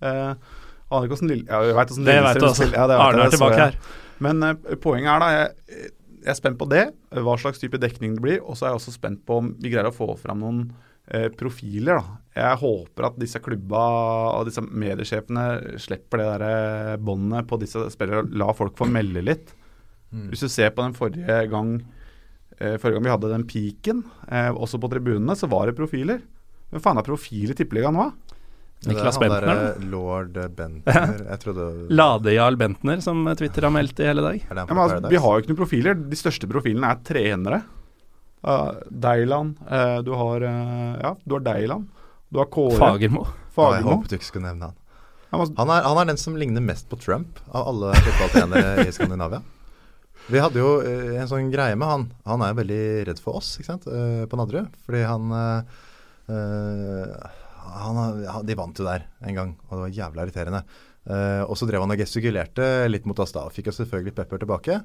B: Eh, aner ikke hvordan Lille... Ja, jeg vet hvordan
A: Det vet du.
B: Ja, det
A: Arne er tilbake her.
B: Men eh, poenget er da jeg, jeg er spent på det, hva slags type dekning det blir. Og så er jeg også spent på om vi greier å få fram noen profiler. da. Jeg håper at disse klubba og disse mediesjefene slipper det der eh, båndet på disse spillerne. og la folk få melde litt. Hvis du ser på den forrige gang eh, Forrige gang vi hadde den peaken, eh, også på tribunene, så var det profiler. Hvem faen er profil i Tippeligaen nå?
A: Niklas
C: er
A: Bentner,
C: der, eh, Lord Bentner. Jeg trodde
A: Lade-Jarl Bentner, som Twitter har meldt i hele dag.
B: Ja, men altså, vi har jo ikke noen profiler. De største profilene er trenere. Uh, Deiland. Uh, du har uh, Ja, du har Deiland. Du har Kåre.
A: Fagermo.
C: Å, jeg håpet du ikke skulle nevne han.
B: Ja,
C: Han er, han er den som ligner mest på Trump av alle fotballtrenere i Skandinavia. Vi hadde jo eh, en sånn greie med han. Han er jo veldig redd for oss ikke sant? på Nadderud. Fordi han, han ja, De vant jo der en gang, og det var jævla irriterende. Uh, og så drev han og gestikulerte litt mot oss da, og fikk jo selvfølgelig pepper tilbake.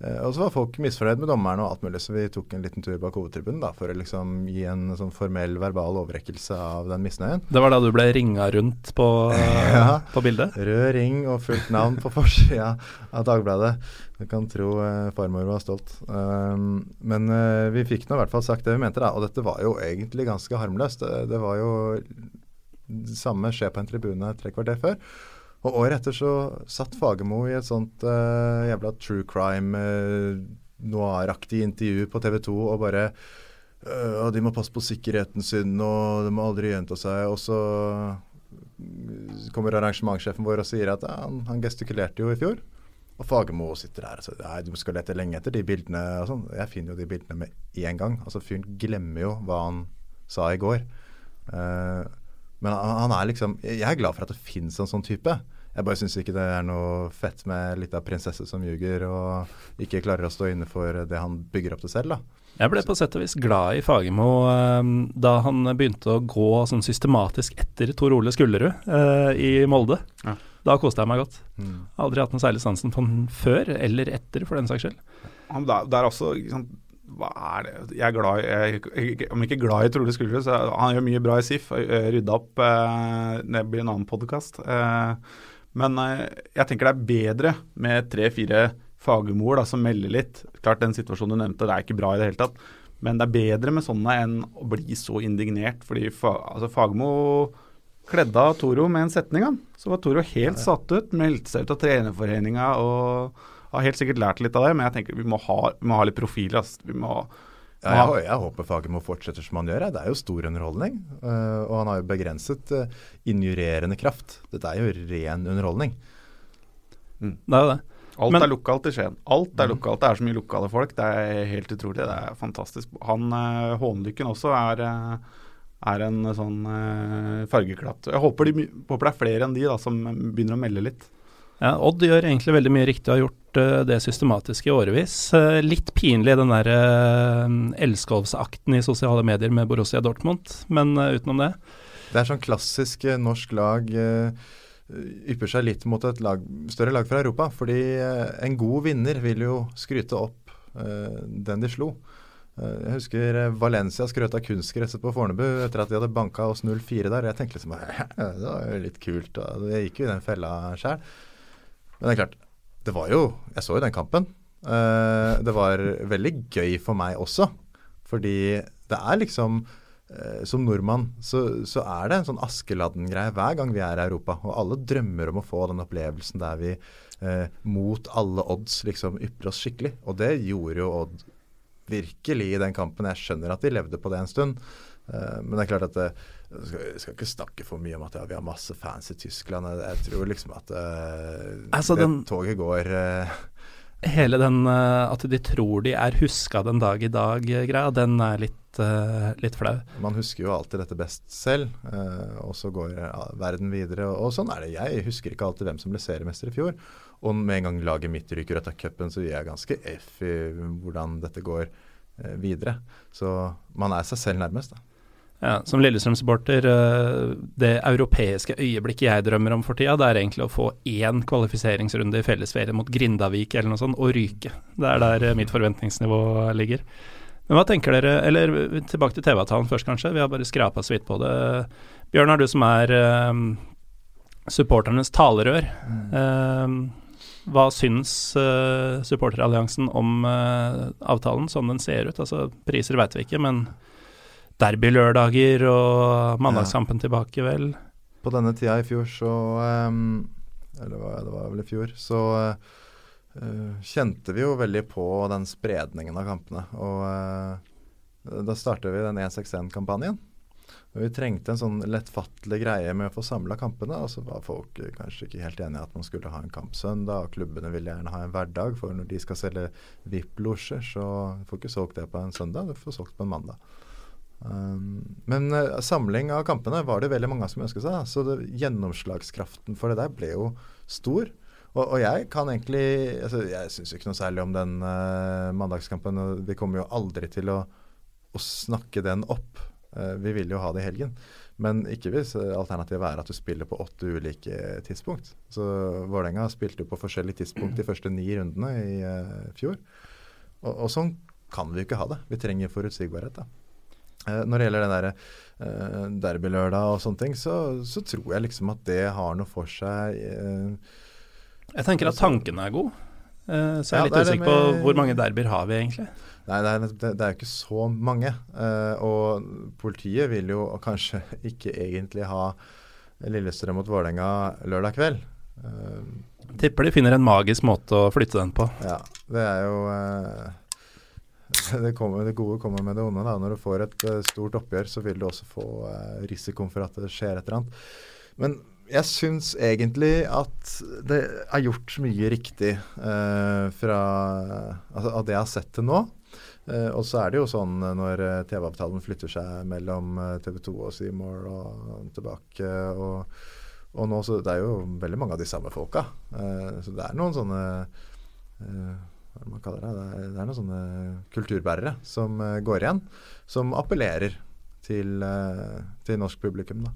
C: Eh, og så var folk misfornøyd med dommeren og alt mulig, så vi tok en liten tur bak hovedtribunen da, for å liksom gi en sånn formell verbal overrekkelse av den misnøyen.
A: Det var da du ble ringa rundt på,
C: Ja.
A: på bildet?
C: Rød ring og fullt navn på forsida av Dagbladet. Du kan tro eh, farmor var stolt. Um, men eh, vi fikk nå i hvert fall sagt det vi mente, da. Og dette var jo egentlig ganske harmløst. Det, det var jo det samme skje på en tribune tre kvarter før. Og året etter så satt Fagermo i et sånt uh, jævla true crime, uh, noiraktig intervju på TV 2 og bare og de må passe på sikkerheten sin, og det må aldri gjenta seg. Og så kommer arrangementssjefen vår og sier at ja, han, han gestikulerte jo i fjor. Og Fagermo sitter der og sier nei, du skal lete lenge etter de bildene. og sånn. Jeg finner jo de bildene med én gang. Altså Fyren glemmer jo hva han sa i går. Eh, men han, han er liksom Jeg er glad for at det fins en sånn type. Jeg bare syns ikke det er noe fett med litt av prinsesse som ljuger og ikke klarer å stå inne for det han bygger opp til selv. da.
A: Jeg ble på sett og vis glad i Fagermo eh, da han begynte å gå sånn systematisk etter Tor Ole Skullerud eh, i Molde.
B: Ja.
A: Da koste jeg meg godt. Aldri hatt noe særlig sansen for han før eller etter, for den saks skyld.
B: Han, det, er- er også sant, Hva er det Jeg er glad jeg, jeg, Om ikke glad i Trole Skulderud, så han gjør mye bra i SIF. eh, Rydda opp eh, Det blir en annen podkast. Eh, men eh, jeg tenker det er bedre med tre-fire fagmor da, som melder litt. Klart den situasjonen du nevnte, det er ikke bra i det hele tatt. Men det er bedre med sånne enn å bli så indignert. Fordi fa, altså, Fagmo kledde av Toro med en setning. Han. Så var Toro helt satt ut, meldte seg ut av trenerforeninga og har helt sikkert lært litt av det. Men jeg tenker vi må ha, vi må ha litt profiler. Altså. Vi må,
C: Ja, jeg, jeg håper Fagermo fortsetter som han gjør. Det er jo stor underholdning. eh, og han har jo begrenset uh, injurerende kraft. Dette er jo ren underholdning.
A: Det er jo det.
B: alt
A: Men-
B: er lokalt i Skien. Alt er lokalt. Det er så mye lokale folk. Det er helt utrolig. Det er fantastisk. Han eh, Hånlykken også er, er en sånn eh, fargeklatt. Jeg håper, de, håper det er flere enn de da, som begynner å melde litt.
A: Ja, Odd gjør egentlig veldig mye riktig og har gjort det systematisk i årevis. Eh, litt pinlig den der uh, elskovsakten i sosiale medier med Borussia Dortmund, men eh, utenom det.
C: Det er sånn klassisk eh, norsk lag eh, ypper seg litt mot et lag, større lag fra Europa. Fordi eh, en god vinner vil jo skryte opp eh, den de slo. Eh, jeg husker eh, Valencia skrøt av kunstgresset på Fornebu etter at de hadde banka oss 0-4 der. Jeg tenkte liksom det var jo litt kult. Og jeg gikk jo i den fella sjæl. Men det er klart, det var jo Jeg så jo den kampen. Uh, det var veldig gøy for meg også. Fordi det er liksom uh, som nordmann så, så, er det en sånn Askeladden-greie hver gang vi er i Europa. Og alle drømmer om å få den opplevelsen der vi uh, mot alle odds liksom ypper oss skikkelig. Og det gjorde jo Odd virkelig i den kampen. Jeg skjønner at de levde på det en stund. Men det er klart at jeg skal, jeg skal ikke snakke for mye om at ja, vi har masse fans i Tyskland. Jeg, jeg tror liksom at uh, altså, det den, toget går uh,
A: Hele den at de tror de er huska den dag i dag-greia, den er litt, litt, flau.
C: Man husker jo alltid dette best selv, og så går verden videre. Og, og, sånn er det. Jeg husker ikke alltid hvem som ble seriemester i fjor. Og med en gang laget mitt ryker ut av cupen, så gir jeg ganske F i hvordan dette går videre. Så man er seg selv nærmest, da.
A: Ja, Som Lillestrøm-supporter, eh, det europeiske øyeblikket jeg drømmer om for tida, det er egentlig å få én kvalifiseringsrunde i fellesferie mot Grindavik eller noe sånt, og ryke. Det er der eh, mitt forventningsnivå ligger. Men hva tenker dere, eller tilbake til TV-avtalen først, kanskje. Vi har bare skrapa så vidt på det. Bjørnar, du som er um, supporternes talerør. Um, hva syns uh, supporteralliansen om uh, avtalen som den ser ut? Altså Priser vet vi ikke, men derbylørdager og mandagskampen ja. tilbake, vel?
C: På denne tida i fjor så um, Eller det var vel i fjor, så uh, kjente vi jo veldig på den spredningen av kampene. Og da startet vi den 161-kampanjen. Vi trengte en sånn lettfattelig greie med å få samla kampene. Og så var folk kanskje ikke helt enige at man skulle ha en kamp søndag. Og klubbene ville gjerne ha en hverdag, for når de skal selge VIP-losjer, så får ikke solgt det på en søndag, du får solgt på en mandag. Um, men uh, samling av kampene var det veldig mange som ønsket seg. Så det, gjennomslagskraften for det der ble jo stor. Og, og jeg kan egentlig altså, Jeg syns ikke noe særlig om den uh, mandagskampen. Vi kommer jo aldri til å, å snakke den opp. Uh, vi vil jo ha det i helgen. Men ikke hvis alternativet er at du spiller på åtte ulike tidspunkt. Så Vålerenga spilte jo på forskjellige tidspunkt de første ni rundene i uh, fjor. Og, og, sånn kan vi jo ikke ha det. Vi trenger forutsigbarhet. da. Uh, når det gjelder den der uh, derbylørdag og sånne ting, så, så, tror jeg liksom at det har noe for seg.
A: jeg tenker at tanken er god. så jeg er ja, litt usikker på hvor mange derbyer har vi egentlig.
C: Nei, det er, det, det er ikke så mange. Uh, og politiet vil jo kanskje ikke egentlig ha Lillestrøm mot Vålerenga lørdag kveld. Uh,
A: Tipper de finner en magisk måte å flytte den på.
C: Ja, det er jo det, kommer, det, gode kommer med det onde. Da. Når du får et stort oppgjør, så vil du også få risikoen for at det skjer et eller annet. Men jeg syns egentlig at det er gjort mye riktig fra altså, av det jeg har sett til nå. Uh, og så er det jo sånn uh, når TV-avtalen flytter seg mellom TV 2 og Seymour og tilbake og, og, nå så Det er jo veldig mange av de samme folka. så det er noen sånne Hva man kaller det? Det er, det er noen sånne kulturbærere som går igjen. Som appellerer til, til norsk publikum. da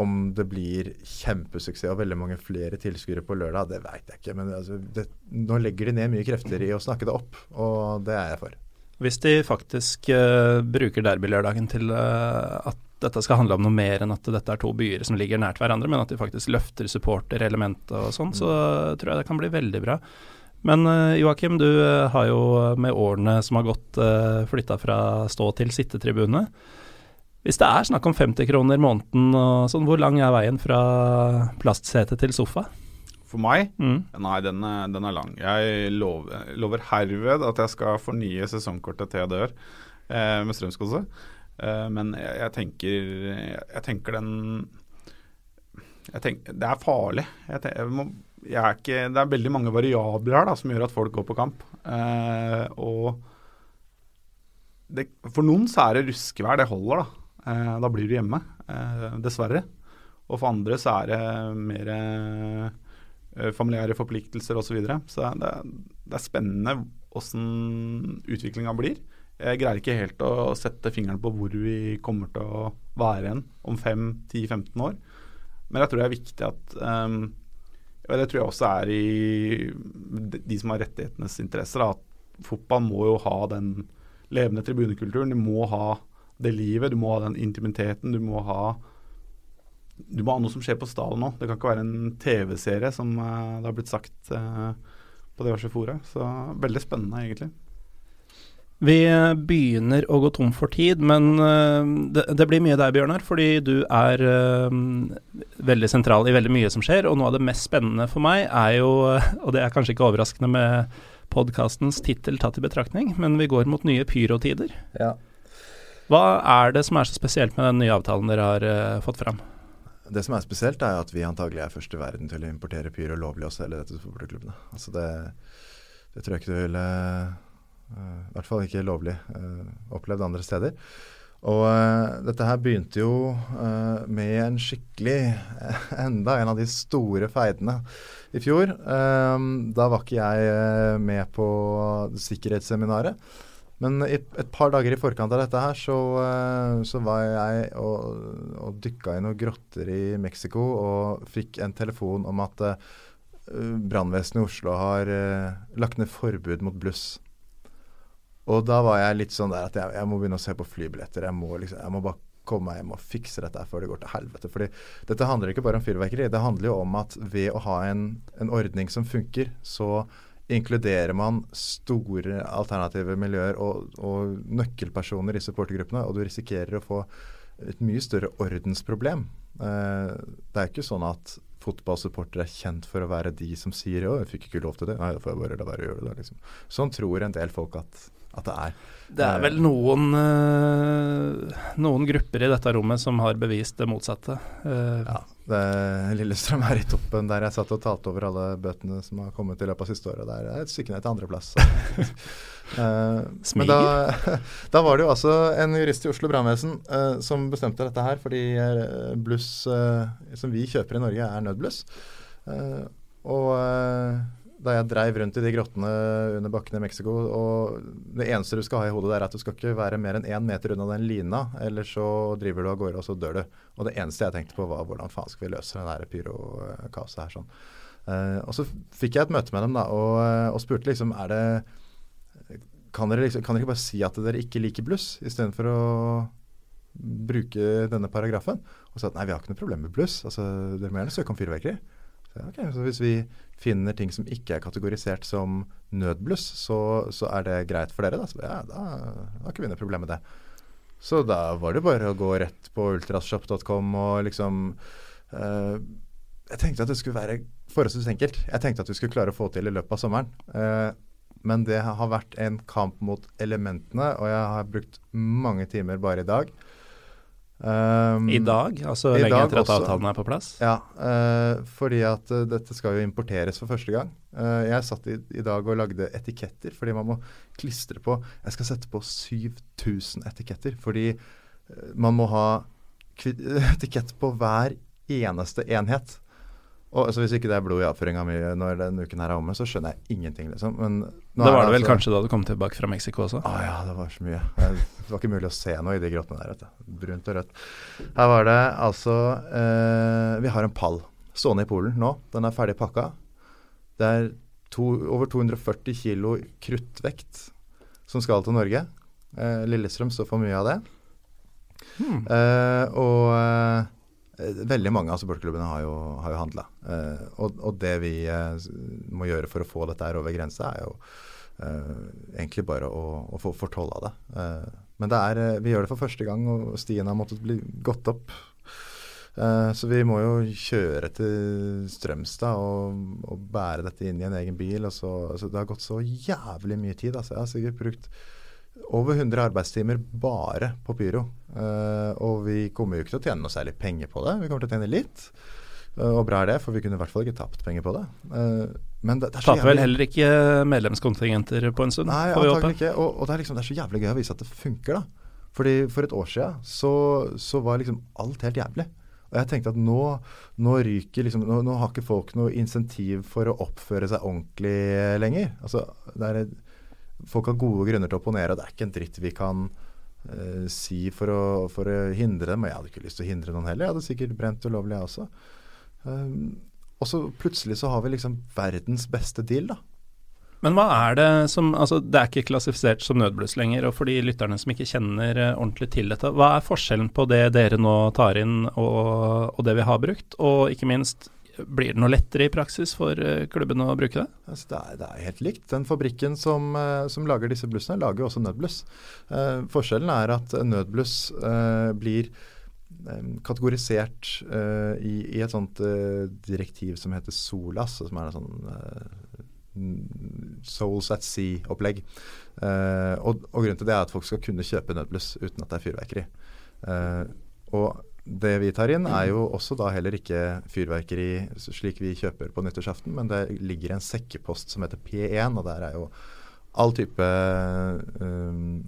C: om det blir kjempesuksess og veldig mange flere tilskuere på lørdag, det veit jeg ikke. Men altså, det, nå legger de ned mye krefter i å snakke det opp, og det er jeg for.
A: Hvis de faktisk uh, bruker derbylørdagen til uh, at dette skal handle om noe mer enn at dette er to byer som ligger nært hverandre, men at de faktisk løfter supporterelementet og sånn, så tror jeg det kan bli veldig bra. Men Joakim, du har jo med årene som har gått flytta fra stå til sittetribune. Hvis det er snakk om 50 kroner måneden, og sånn, hvor lang er veien fra plastsete til sofa?
B: For meg? Mm. Nei, den er, den er, lang. Jeg lover, lover, herved at jeg skal fornye sesongkortet til jeg dør eh, med Strømskose. Eh, men jeg, jeg, tenker, jeg, tenker den jeg tenker, Det er farlig. Jeg, Tenker, må, er ikke, det er veldig mange variabler her da, som gjør at folk går på kamp. Eh, og det, for noen så er det ruskevær, det holder, da. Eh, da blir du hjemme, eh, dessverre. Og for andre så er det mer eh, familiære forpliktelser osv. Så, videre. så det, det er spennende åssen utviklinga blir. Jeg greier ikke helt å sette fingeren på hvor vi kommer til å være igjen om 5-10-15 år. Men jeg tror det er viktig at um, Det tror jeg også er i de som har rettighetenes interesser. At fotball må jo ha den levende tribunekulturen. Du må ha det livet. Du må ha den intimiteten. Du må ha du må ha noe som skjer på stadion nå. Det kan ikke være en TV-serie, som uh, det har blitt sagt uh, på diverse fora. Så veldig spennende, egentlig.
A: Vi begynner å gå tom for tid, men uh, det, det, blir mye deg, Bjørnar. Fordi du er uh, veldig sentral i veldig mye som skjer. Og noe av det mest spennende for meg er jo, og det er kanskje ikke overraskende med podkastens tittel tatt i betraktning, men vi går mot nye pyrotider.
C: Ja.
A: Hva er det som er så spesielt med den nye avtalen dere har uh, fått fram?
C: Det som er spesielt, er at vi antagelig er først i verden til å importere pyro lovlig og selge dette til fotballklubbene. Altså det, det tror jeg ikke du ville Eh, I hvert fall ikke lovlig eh, opplevd andre steder. Og uh, dette her begynte jo uh, med en skikkelig uh, Enda en av de store feidene i fjor. da var ikke jeg med på sikkerhetsseminaret. Men et par dager i forkant av dette her så, så var jeg og, og dykka i noen grotter i Mexico og fikk en telefon om at brannvesenet i Oslo har lagt ned forbud mot bluss. Og da var jeg litt sånn der at jeg, jeg må begynne å se på flybilletter. Jeg må, liksom, jeg må bare komme meg hjem og fikse dette før det går til helvete. Fordi dette handler ikke bare om fyrverkeri. Det handler jo om at ved å ha en, en ordning som funker, så inkluderer man store alternative miljøer og, og nøkkelpersoner i supportergruppene, og du risikerer å få et mye større ordensproblem. Eh, det er ikke sånn at fotballsupportere er kjent for å være de som sier 'å, jeg fikk ikke lov til det', nei, da får jeg bare la være å gjøre det. Liksom. Sånn tror en del folk at at det er.
A: Det er vel noen, uh, noen grupper i dette rommet som har bevist det motsatte. Uh,
C: ja, det, Lillestrøm er i toppen der jeg satt og talte over alle bøtene som har kommet i løpet av siste året. Det er et stykke ned til andreplass. uh, men da, da, var det jo altså en jurist i Oslo brannvesen uh, som bestemte dette her, fordi bluss som vi kjøper i Norge, er nødbluss. og da jeg dreiv rundt i de grottene under bakkene i Mexico. Og det eneste du skal ha i hodet der, er at du skal ikke være mer enn én meter unna den lina, eller så driver du av gårde, og så dør du. Og det eneste jeg tenkte på, var hvordan faen skal vi løse det der pyrokaoset her sånn. Uh, og så fikk jeg et møte med dem da, og, og spurte liksom er det kan dere, liksom, kan dere ikke bare si at dere ikke liker bluss, istedenfor å bruke denne paragrafen? Og si at nei, vi har ikke noe problem med bluss. Altså, dere må gjerne søke om fyrverkeri. Så, okay, så hvis vi finner ting som ikke er kategorisert som nødbluss, så, så er det greit for dere. Da, så, ja, da, da har ikke vi noe problem med det. Så da var det bare å gå rett på ultrashop.com og liksom uh, Jeg tenkte at det skulle være forholdsvis enkelt. Jeg tenkte at vi skulle klare å få til i løpet av sommeren. Uh, men det har vært en kamp mot elementene, og jeg har brukt mange timer bare i dag
A: Um, I dag? Altså lenge dag etter at avtalen er på plass?
C: Ja, uh, fordi at uh, dette skal jo importeres for første gang. Uh, jeg satt i, i, dag og lagde etiketter, fordi man må klistre på Jeg skal sette på 7000 etiketter, fordi man må ha etikett på hver eneste enhet. Og altså, Hvis ikke det er blod i avføringa mi når den uken her er omme, så skjønner jeg ingenting. liksom. Men
A: det var det vel altså, kanskje da du kom tilbake fra Mexico også?
C: Å ja, det var så mye. Det var ikke mulig å se noe i de grottene der. vet du. Brunt og rødt. Her var det altså eh, Vi har en pall stående i Polen nå. Den er ferdig pakka. Det er to, over 240 kilo kruttvekt som skal til Norge. Eh, Lillestrøm står for mye av det. Hmm. Eh, og Eh, veldig mange av supporterklubbene har jo, har jo handla. Eh, og, og, det vi eh, må gjøre for å få dette her over grensa, er jo eh, egentlig bare å, å få fortolla det. Eh, men det er, eh, vi gjør det for første gang, og stien har måttet bli gått opp. så vi må jo kjøre til Strømstad og, og, bære dette inn i en egen bil. Så, altså det har gått så jævlig mye tid. Altså. Jeg har sikkert brukt over 100 arbeidstimer bare på pyro. Uh, og vi kommer jo ikke til å tjene noe særlig penger på det. Vi kommer til å tjene litt. Uh, og bra er det, for vi kunne i hvert fall ikke tapt penger på det. Uh, men det, det
A: Taper vel heller ikke medlemskontingenter på en stund?
C: Nei, antakelig ikke. Og, og det, er liksom, det, er så jævlig gøy å vise at det funker, da. Fordi For et år siden så, så var liksom alt helt jævlig. Og jeg tenkte at nå, nå ryker liksom, nå, nå, har ikke folk noe insentiv for å oppføre seg ordentlig lenger. Altså, det er folk har gode grunner til å opponere, og det er ikke en dritt vi kan uh, si for å, for å, hindre dem. Og jeg hadde ikke lyst til å hindre noen heller. Jeg hadde sikkert brent ulovlig, jeg også. Um, og så plutselig så har vi liksom verdens beste deal, da.
A: Men hva er det som Altså, det er ikke klassifisert som nødbluss lenger. Og for de lytterne som ikke kjenner uh, ordentlig til dette, hva er forskjellen på det dere nå tar inn og, og det vi har brukt? Og ikke minst, Blir det noe lettere i praksis for eh, klubben å bruke det?
C: Altså, det, er, det, er, helt likt. Den fabrikken som, eh, som lager disse blussene, lager jo også nødbluss. Eh, forskjellen er at nødbluss eh, blir eh, kategorisert eh, i, i, et sånt direktiv som heter SOLAS, som er en sånn Souls at Sea-opplegg. Og, og, grunnen til det er at folk skal kunne kjøpe nødbluss uten at det er fyrverkeri. og det vi tar inn, er jo også da heller ikke fyrverkeri slik vi kjøper på nyttårsaften, men det ligger en sekkepost som heter P1, og der er jo all type um,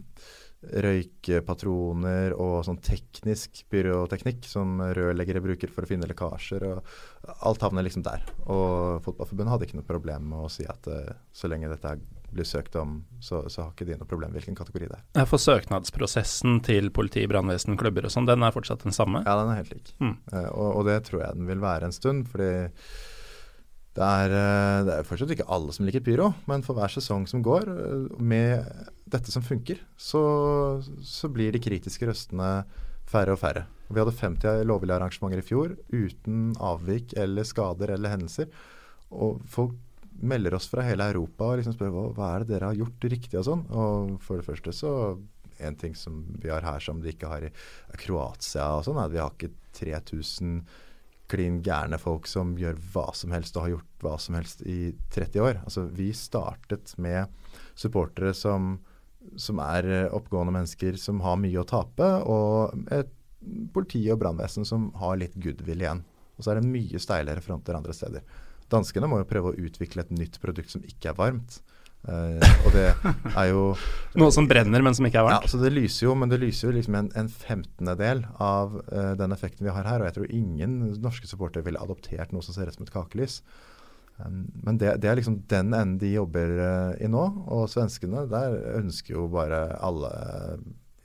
C: røykepatroner og sånn teknisk byråteknikk som rørleggere bruker for å finne lekkasjer. og Alt havner liksom der. Og Fotballforbundet hadde ikke noe problem med å si at uh, så lenge dette blir søkt om, så, så, har ikke de noe problem hvilken kategori det er.
A: For søknadsprosessen til politi, brannvesen, klubber og sånn, den er fortsatt den samme?
C: Ja, den er helt lik. Mm. Uh, og, og, det tror jeg den vil være en stund. fordi det er, uh, det er fortsatt ikke alle som liker pyro, men for hver sesong som går, uh, med dette som funker, så, så blir de kritiske røstene færre og færre. Vi hadde 50 lovlige arrangementer i fjor uten avvik eller skader eller hendelser. Og folk melder oss fra hele Europa og liksom spør hva, hva er det dere har gjort riktig og sånn. Og for det første så en ting som vi har her som de ikke har i Kroatia og sånn, er at vi har ikke 3000 klin gærne folk som gjør hva som helst og har gjort hva som helst i 30 år. Altså Vi startet med supportere som, som er oppgående mennesker som har mye å tape, og et politi og brannvesen som har litt goodwill igjen. Og så er det mye steilere fronter andre steder. Danskene må jo prøve å utvikle et nytt produkt som ikke er varmt. Uh, og det er jo
A: Noe som brenner, men som ikke er varmt?
C: Ja, så det lyser jo, men det lyser jo liksom en, en femtendedel av uh, den effekten vi har her. Og jeg tror ingen norske supportere ville adoptert noe som ser ut som et kakelys. Um, men det, det, er liksom den enden de jobber uh, i nå. Og svenskene, der ønsker jo bare alle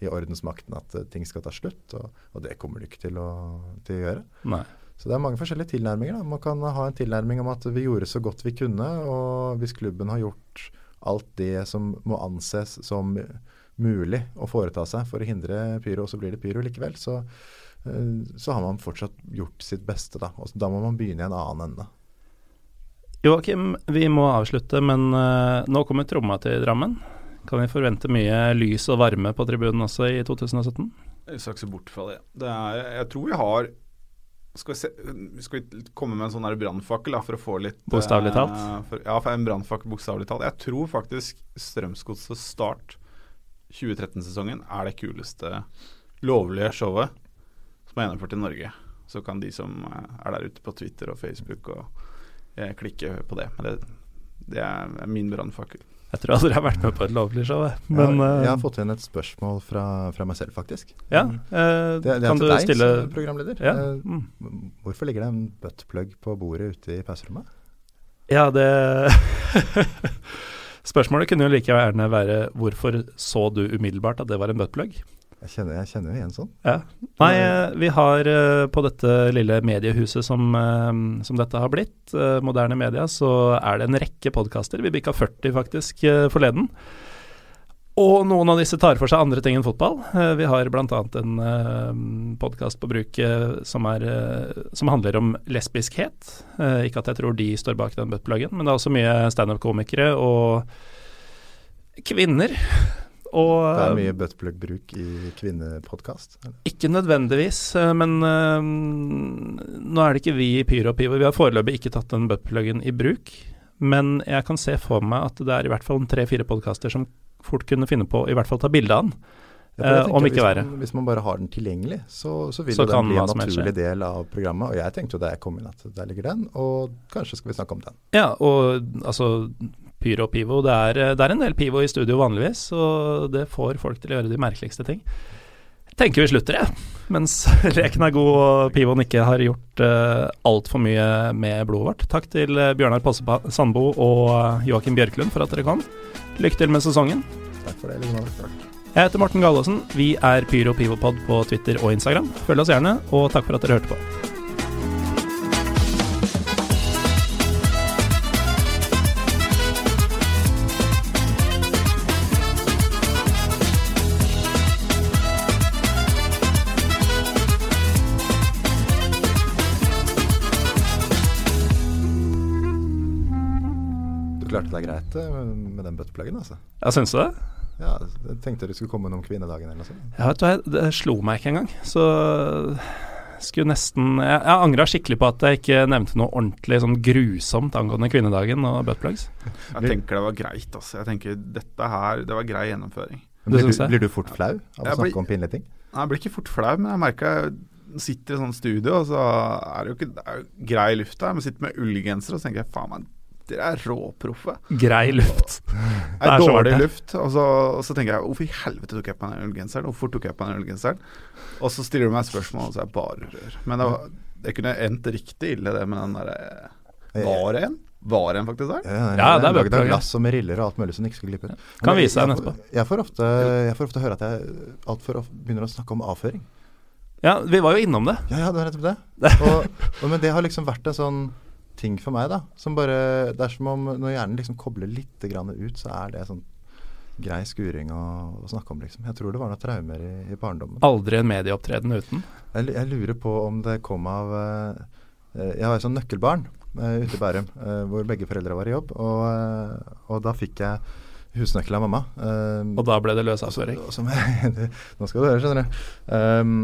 C: i ordensmakten at ting skal ta slutt. Og, og det kommer de ikke til å, til å gjøre.
A: Nei.
C: Så det er mange forskjellige tilnærminger. Da. Man kan ha en tilnærming om at vi gjorde så godt vi kunne, og hvis klubben har gjort alt det som må anses som mulig å foreta seg for å hindre pyro, og så blir det pyro likevel, så, eh, så har man fortsatt gjort sitt beste. Da, og da må man begynne i en annen ende.
A: Joakim, vi må avslutte, men uh, nå kommer tromma til Drammen. Kan vi forvente mye lys og varme på tribunen også i 2017?
B: Jeg skal ikke se bort fra det. det er, jeg tror vi har skal vi, se, skal vi, komme med en sånn brannfakkel for å få litt
A: Bokstavelig talt?
B: Uh, for, ja, for en brannfakkel bokstavelig talt. Jeg tror faktisk Strømsgodset start 2013-sesongen er det kuleste lovlige showet som er gjennomført i Norge. Så kan de som eh, er der ute på Twitter og Facebook og eh, klikke på det. Men det, det er min brannfakkel.
A: Jeg tror aldri jeg har vært med på et lovlig show. Men,
C: jeg har eh, fått inn et spørsmål fra, fra meg selv, faktisk.
A: Ja, eh,
C: det, det
A: kan
C: du
A: deg, stille
C: programleder.
A: Ja.
C: Eh, mm. Hvorfor ligger det en buttplug på bordet ute i pauserommet?
A: Ja, det Spørsmålet kunne jo like gjerne være hvorfor så du umiddelbart at det var en buttplug?
C: Jeg kjenner, jeg kjenner jo igjen sånn.
A: Ja. Nei, eh, vi har uh, på dette lille mediehuset som, uh, som, dette har blitt, moderne media, så er det en rekke podkaster. Vi bikka 40 faktisk forleden. Og noen av disse tar for seg andre ting enn fotball. vi har bl.a. en podkast på bruk som, som, handler om lesbiskhet. ikke at jeg tror de står bak den buttpluggen, men det er også mye standup-komikere og kvinner og,
C: det er mye buttplug-bruk i kvinnepodkast?
A: Ikke nødvendigvis, eh, men uh, nå er det ikke vi i Pyropivo. Vi har foreløpig ikke tatt den buttpluggen i bruk. Men jeg kan se for meg at det er i hvert fall tre-fire podkaster som fort kunne finne på i hvert fall ta bilde av den. Ja, om ikke verre.
C: Hvis man bare har den tilgjengelig, så, så vil så den bli en naturlig del av programmet. Og jeg tenkte jo da jeg kom inn at der ligger den, og kanskje skal vi snakke om den.
A: Ja, og altså Pyro og Pivo. Det er, det er, en del Pivo i studio vanligvis, og det får folk til å gjøre de merkeligste ting. Jeg tenker vi slutter, jeg. Mens leken er god og Pivoen ikke har gjort uh, altfor mye med blodet vårt. Takk til uh, Bjørnar Posse Sandbo og Joakim Bjørklund for at dere kom. Lykke til med sesongen.
C: Takk for det. Liksom.
A: Jeg heter Morten Gallaasen. Vi er Pyro Pivopod på Twitter og Instagram. Følg oss gjerne, og takk for at dere hørte på.
C: Klarte er greit eh, med den buttpluggen, altså.
A: Ja, syns du det?
C: Ja, jeg tenkte du skulle komme om kvinnedagen eller noe sånt.
A: Ja, vet du hva, det slo meg ikke engang. Så skulle nesten Jeg, jeg angra skikkelig på at jeg ikke nevnte noe ordentlig sånn grusomt angående kvinnedagen og buttplugs.
B: Jeg tenker det var greit, altså. Jeg tenker dette her, det var grei gjennomføring.
C: Blir du, blir du fort flau av å
B: Jeg
C: snakke
B: blir-
C: om pinlige ting?
B: Nei, Jeg blir ikke fort flau, men jeg merker jeg sitter i sånn studio, og så er det jo ikke det er jo grei luft der. Men sitter med ullgenser, og så tenker jeg faen meg, dere er råproffe.
A: Grei luft.
B: Det
A: Det er så
B: dårlig luft. Og så, og så tenker jeg hvorfor i helvete tok jeg på den ullgenseren? Hvorfor tok jeg på den ullgenseren? Og så stiller du meg spørsmål, og så er det bare rør. Men det, var, det kunne endt riktig ille, det med den derre Var det en? Var det en faktisk der?
C: Ja,
A: Ja, det er
C: laget av glass og med riller og alt mulig som ikke skal glippe ut.
A: Kan vise deg
C: jeg-
A: etterpå.
C: Jeg får, ofte, jeg får ofte høre at jeg altfor ofte begynner å snakke om avføring.
A: Ja, vi var jo innom det.
C: Ja, ja, det var nettopp det. Og, og, men det har liksom vært en sånn ting for meg, da. Som bare Det er som om når hjernen liksom kobler litt grann ut, så er det sånn grei skuring å, å snakke om, liksom. Jeg tror det var noen traumer i, i barndommen.
A: Aldri en medieopptreden uten.
C: Jeg, jeg lurer på om det kom av eh, Jeg har et sånn nøkkelbarn uh, ute i Bærum uh, hvor begge foreldre var i jobb. Og, og da fikk jeg husnøkkel av mamma.
A: Og da ble det
C: som- Nå skal du høre, skjønner du. Um,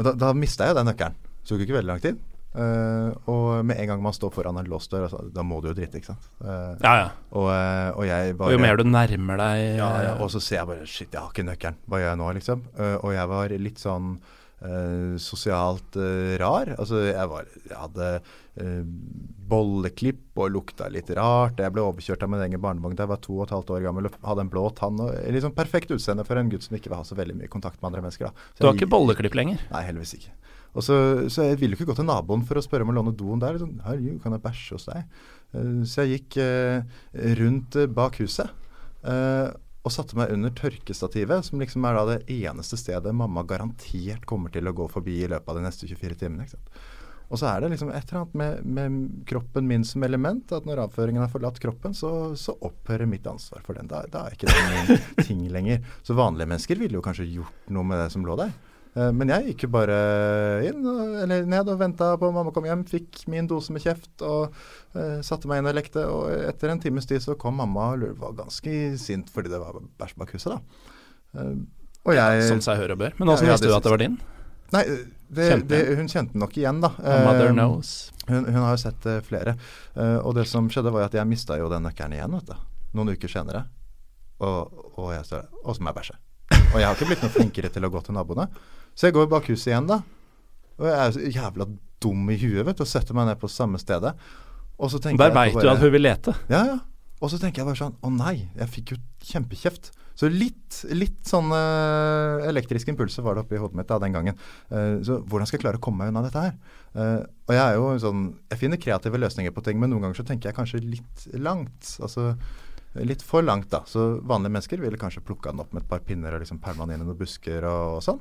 C: da da mista jeg den nøkkelen. Så tok ikke veldig lang tid. Eh, og med en gang man står foran en låst dør, altså, da må du jo drite, ikke sant. Uh,
A: Ja, ja.
C: og, uh, og jeg bare
A: Og jo mer du nærmer deg
C: ja, ja, Og så ser jeg bare Shit, jeg har ikke nøkkelen. Hva gjør jeg nå, liksom? Og jeg var litt sånn sosialt rar. Altså, jeg var Jeg hadde bolleklipp og lukta litt rart. Jeg ble overkjørt av min egen barnevogn da jeg var to og et halvt år gammel og hadde en blå tann. Og liksom perfekt utseende for en gutt som ikke vil ha så veldig mye kontakt med andre mennesker. Da. Så
A: Du har
C: jeg-
A: ikke bolleklipp lenger.
C: Nei, heldigvis ikke. Og så, så jeg ville jo ikke gå til naboen for å spørre om å låne doen der. Sånn, Herregud, kan jeg bæsje hos deg? Eh, så jeg gikk eh, rundt eh, bak huset eh, og satte meg under tørkestativet, som liksom er da det eneste stedet mamma garantert kommer til å gå forbi i løpet av de neste 24 timene. ikke sant? Og så er det liksom et eller annet med, med kroppen min som element, at når avføringen har forlatt kroppen, så, så opphører mitt ansvar for den. Da, da er ikke det min ting lenger. Så vanlige mennesker ville jo kanskje gjort noe med det som lå der. Eh, Men jeg gikk jo bare inn, eller ned og venta på mamma kom hjem, fikk min dose med kjeft og uh, satte meg inn og lekte. Og etter en times tid så kom mamma og var ganske sint fordi det var bæsj bak huset, da. Uh, og jeg
A: Som seg hør og bør. Men åssen
C: Ja, ja,
A: visste du at det var din?
C: Nei, det,
A: Kjente
C: det, hun kjente den nok igjen, da.
A: Mother
C: Eh,
A: knows.
C: Hun, hun har jo sett flere. Og det som skjedde, var at jeg mista jo den nøkkelen igjen, vet du. Noen uker senere. Og, og jeg står der. Og så må jeg bæsje. Og jeg har ikke blitt noe flinkere til å gå til naboene. Så jeg går bak huset igjen, da. Og jeg er så jævla dum i huet, vet du, og setter meg ned på samme stedet. Og så tenker
A: Der veit du at hun vil lete.
C: ja, ja. Og så tenker jeg bare sånn Å nei, jeg fikk jo kjempekjeft. Så litt, litt sånne elektriske impulser var det oppi hodet mitt da den gangen. Uh, så hvordan skal jeg klare å komme meg unna dette her? Uh, og jeg er jo sånn Jeg finner kreative løsninger på ting, men noen ganger så tenker jeg kanskje litt langt. Altså litt for langt, da. Så vanlige mennesker ville kanskje plukka den opp med et par pinner og liksom pælma den inn i noen busker og, og sånn.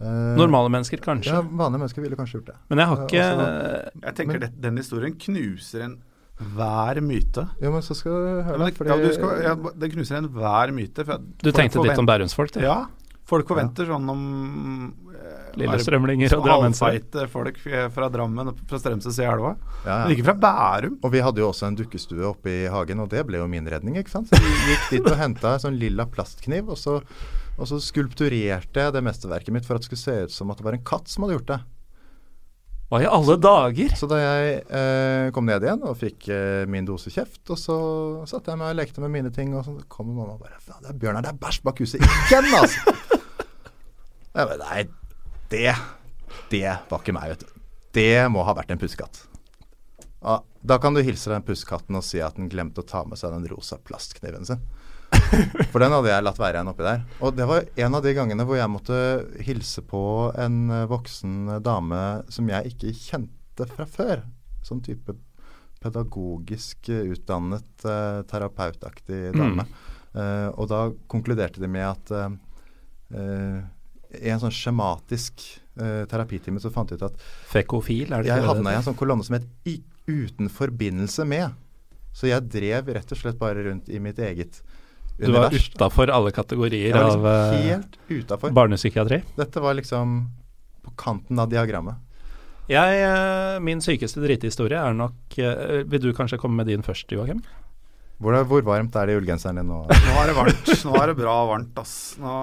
C: Eh,
A: Normale mennesker, kanskje.
C: Ja, vanlige mennesker ville kanskje gjort det.
A: Men jeg har
C: Eh,
A: ikke
C: også-
B: Jeg tenker det, den historien knuser en hver myte.
C: Ja, men så skal du høre,
B: Ja,
C: fordi,
B: ja, du skal, ja, det knuser enhver myte. For
A: Du tenkte litt om bærumsfolk, du?
B: Ja. Folk forventer sånn om eh,
A: Lillestrømlinger og drammensere.
B: Folk fra Drammen og fra Strømsø i elva.
C: Ja, ja.
B: Men ikke fra Bærum.
C: Og vi hadde jo også en dukkestue oppe i hagen, og det ble jo min redning, ikke sant. Så vi gikk dit og henta en sånn lilla plastkniv, og så, og så skulpturerte jeg det mesterverket mitt for at det skulle se ut som at det var en katt som hadde gjort det.
A: Hva i alle dager?
C: Så da jeg eh, kom ned igjen og fikk eh, min dose kjeft, og så satte jeg meg og lekte med mine ting, og så kommer mamma og bare Faen, det er Bjørnar, det er bæsj bak huset igjen, altså! Jeg bare, Nei, det Det var ikke meg, vet du. Det må ha vært en pussekatt. Ja, da kan du hilse den pussekatten og si at den glemte å ta med seg den rosa plastkniven sin. For den hadde jeg latt være igjen oppi der. Og det var en av de gangene hvor jeg måtte hilse på en eh, voksen dame som jeg ikke kjente fra før. Sånn type pedagogisk eh, utdannet uh, terapeutaktig dame. Eh, og da konkluderte de med at uh, eh, i en sånn skjematisk eh, terapitime så fant de ut at
A: Fekofil, er det
C: jeg havna i en sånn kolonne som het 'uten forbindelse med'. Så jeg drev rett og slett bare rundt i mitt eget
A: Du var utafor alle kategorier
C: liksom
A: av
C: helt
A: barnepsykiatri.
C: Dette var liksom på kanten av diagrammet.
A: Jeg, eh, min sykeste drithistorie er nok eh, Vil du kanskje komme med din først, Joakim?
C: Hvor, hvor varmt er det i ullgenseren din nå?
B: Nå er det varmt. Nå er det bra varmt, ass. Nå,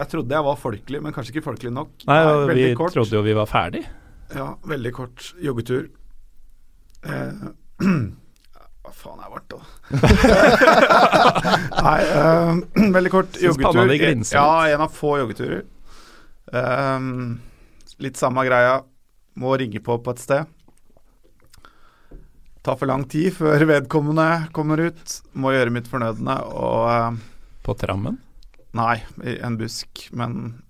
B: jeg trodde jeg var folkelig, men kanskje ikke folkelig nok.
A: Nei,
B: veldig
A: vi
B: kort.
A: trodde jo vi var ferdig.
B: Ja, veldig kort joggetur. Eh, hva faen er vårt, da? Nei, eh, veldig kort joggetur. Ja, en av få joggeturer. Um, litt samme greia. Må ringe på på et sted. Tar for lang tid før vedkommende kommer ut. Må gjøre mitt fornødne og uh,
A: På trammen.
B: Nei, i en busk, men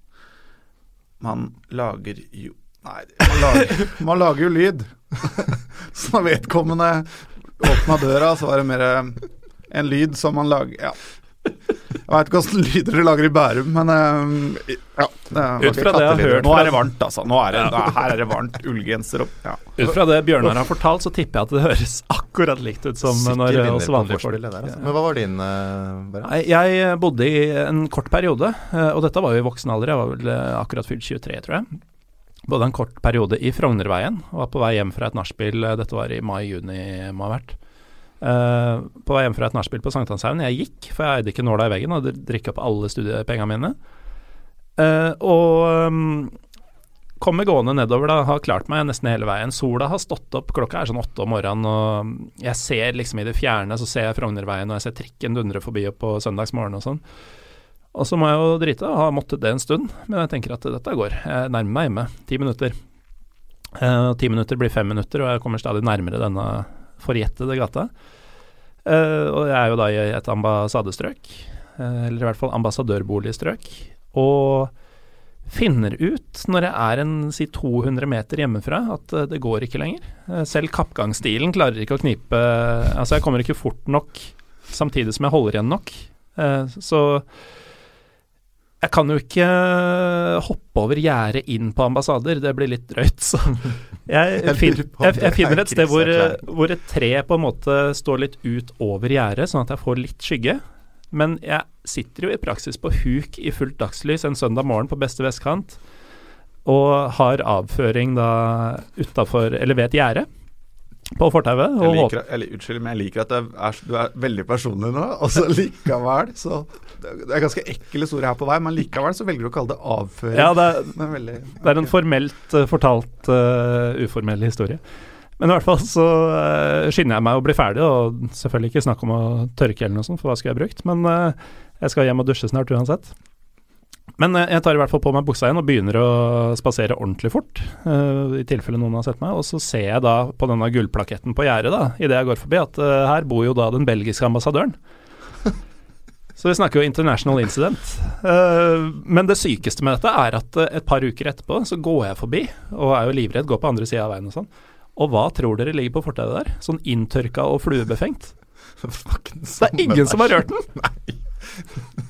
B: man lager jo Nei, man lager, man lager jo lyd. Så når vedkommende åpna døra, så var det mer en lyd som man lager Ja. Jeg veit ikke åssen lyder du lager i Bærum, men eh, ja.
A: Ut fra det jeg har hørt
B: Nå er det varmt, altså. Nå er det, her er det varmt. Ullgenser opp. Ja.
A: Ut fra det Bjørnar har fortalt, så tipper jeg at det høres akkurat likt ut som
C: Sikker
A: når
C: vinner
A: oss vanlige folk
C: der, altså. Men hva var din, uh,
A: Jeg bodde i en kort periode, eh, og dette var jo i voksen alder, jeg var vel eh, akkurat fylt 23, tror jeg. Bodde en kort periode i Frognerveien, og var på vei hjem fra et nachspiel, eh, dette var i mai-juni, må ha vært. Uh, på vei hjem fra et nachspiel på Sankthanshaugen. Jeg gikk, for jeg eide ikke nåla i veggen og drikke opp alle studiepengene mine. Uh, og um, kommer gående nedover, da, har klart meg nesten hele veien. Sola har stått opp, klokka er sånn åtte om morgenen, og jeg ser liksom i det fjerne, så ser jeg Frognerveien, og jeg ser trikken dundre forbi opp på søndagsmorgen og sånn. Og så må jeg jo drite, og har måttet det en stund, men jeg tenker at dette går. Jeg nærmer meg hjemme. Ti minutter. Eh, Ti minutter blir fem minutter, og jeg kommer stadig nærmere denne forjettede gata. Eh, og jeg er jo da i et ambassadestrøk, eh, eller i hvert fall ambassadørboligstrøk, og finner ut når jeg er en si 200 meter hjemmefra at eh, det går ikke lenger. Eh, selv kappgangsstilen klarer ikke å knipe Altså, jeg kommer ikke fort nok samtidig som jeg holder igjen nok. Eh, så jeg kan jo ikke hoppe over gjerdet inn på ambassader, det blir litt drøyt. Så jeg,
C: Jeg
A: fin,
C: lurer på om
A: jeg, jeg finner
C: er
A: et sted hvor, hvor et tre på en måte står litt ut over gjerdet, sånn at jeg får litt skygge. Men jeg sitter jo i praksis på huk i fullt dagslys en søndag morgen på beste vestkant, og har avføring da utafor, eller ved et gjerde på fortauet.
B: Jeg liker, jeg, unnskyld, men jeg liker at er, du er veldig personlig nå. Og så likevel så Det er ganske ekle ord her på vei, men likevel så velger du å kalle det avføring.
A: Ja, det er,
B: veldig
A: Det er en formelt eh, fortalt uh, uformell historie. Men i hvert fall så uh, skynder jeg meg å bli ferdig, og selvfølgelig ikke snakk om å tørke eller noe sånt, for hva skulle jeg brukt? Men eh, jeg skal hjem og dusje snart uansett. Men eh, jeg tar i hvert fall på meg buksa igjen og begynner å spasere ordentlig fort, Uh, i tilfelle noen har sett meg. Og så ser jeg da på denne gullplaketten på gjerdet, da, idet jeg går forbi, at uh, her bor jo da den belgiske ambassadøren. Så vi snakker jo international incident. Uh, men det sykeste med dette er at et par uker etterpå så går jeg forbi, og er jo livredd, går på andre sida av veien og sånn. Og hva tror dere ligger på fortauet der? Sånn inntørka og fluebefengt? Det er ingen som har rørt den!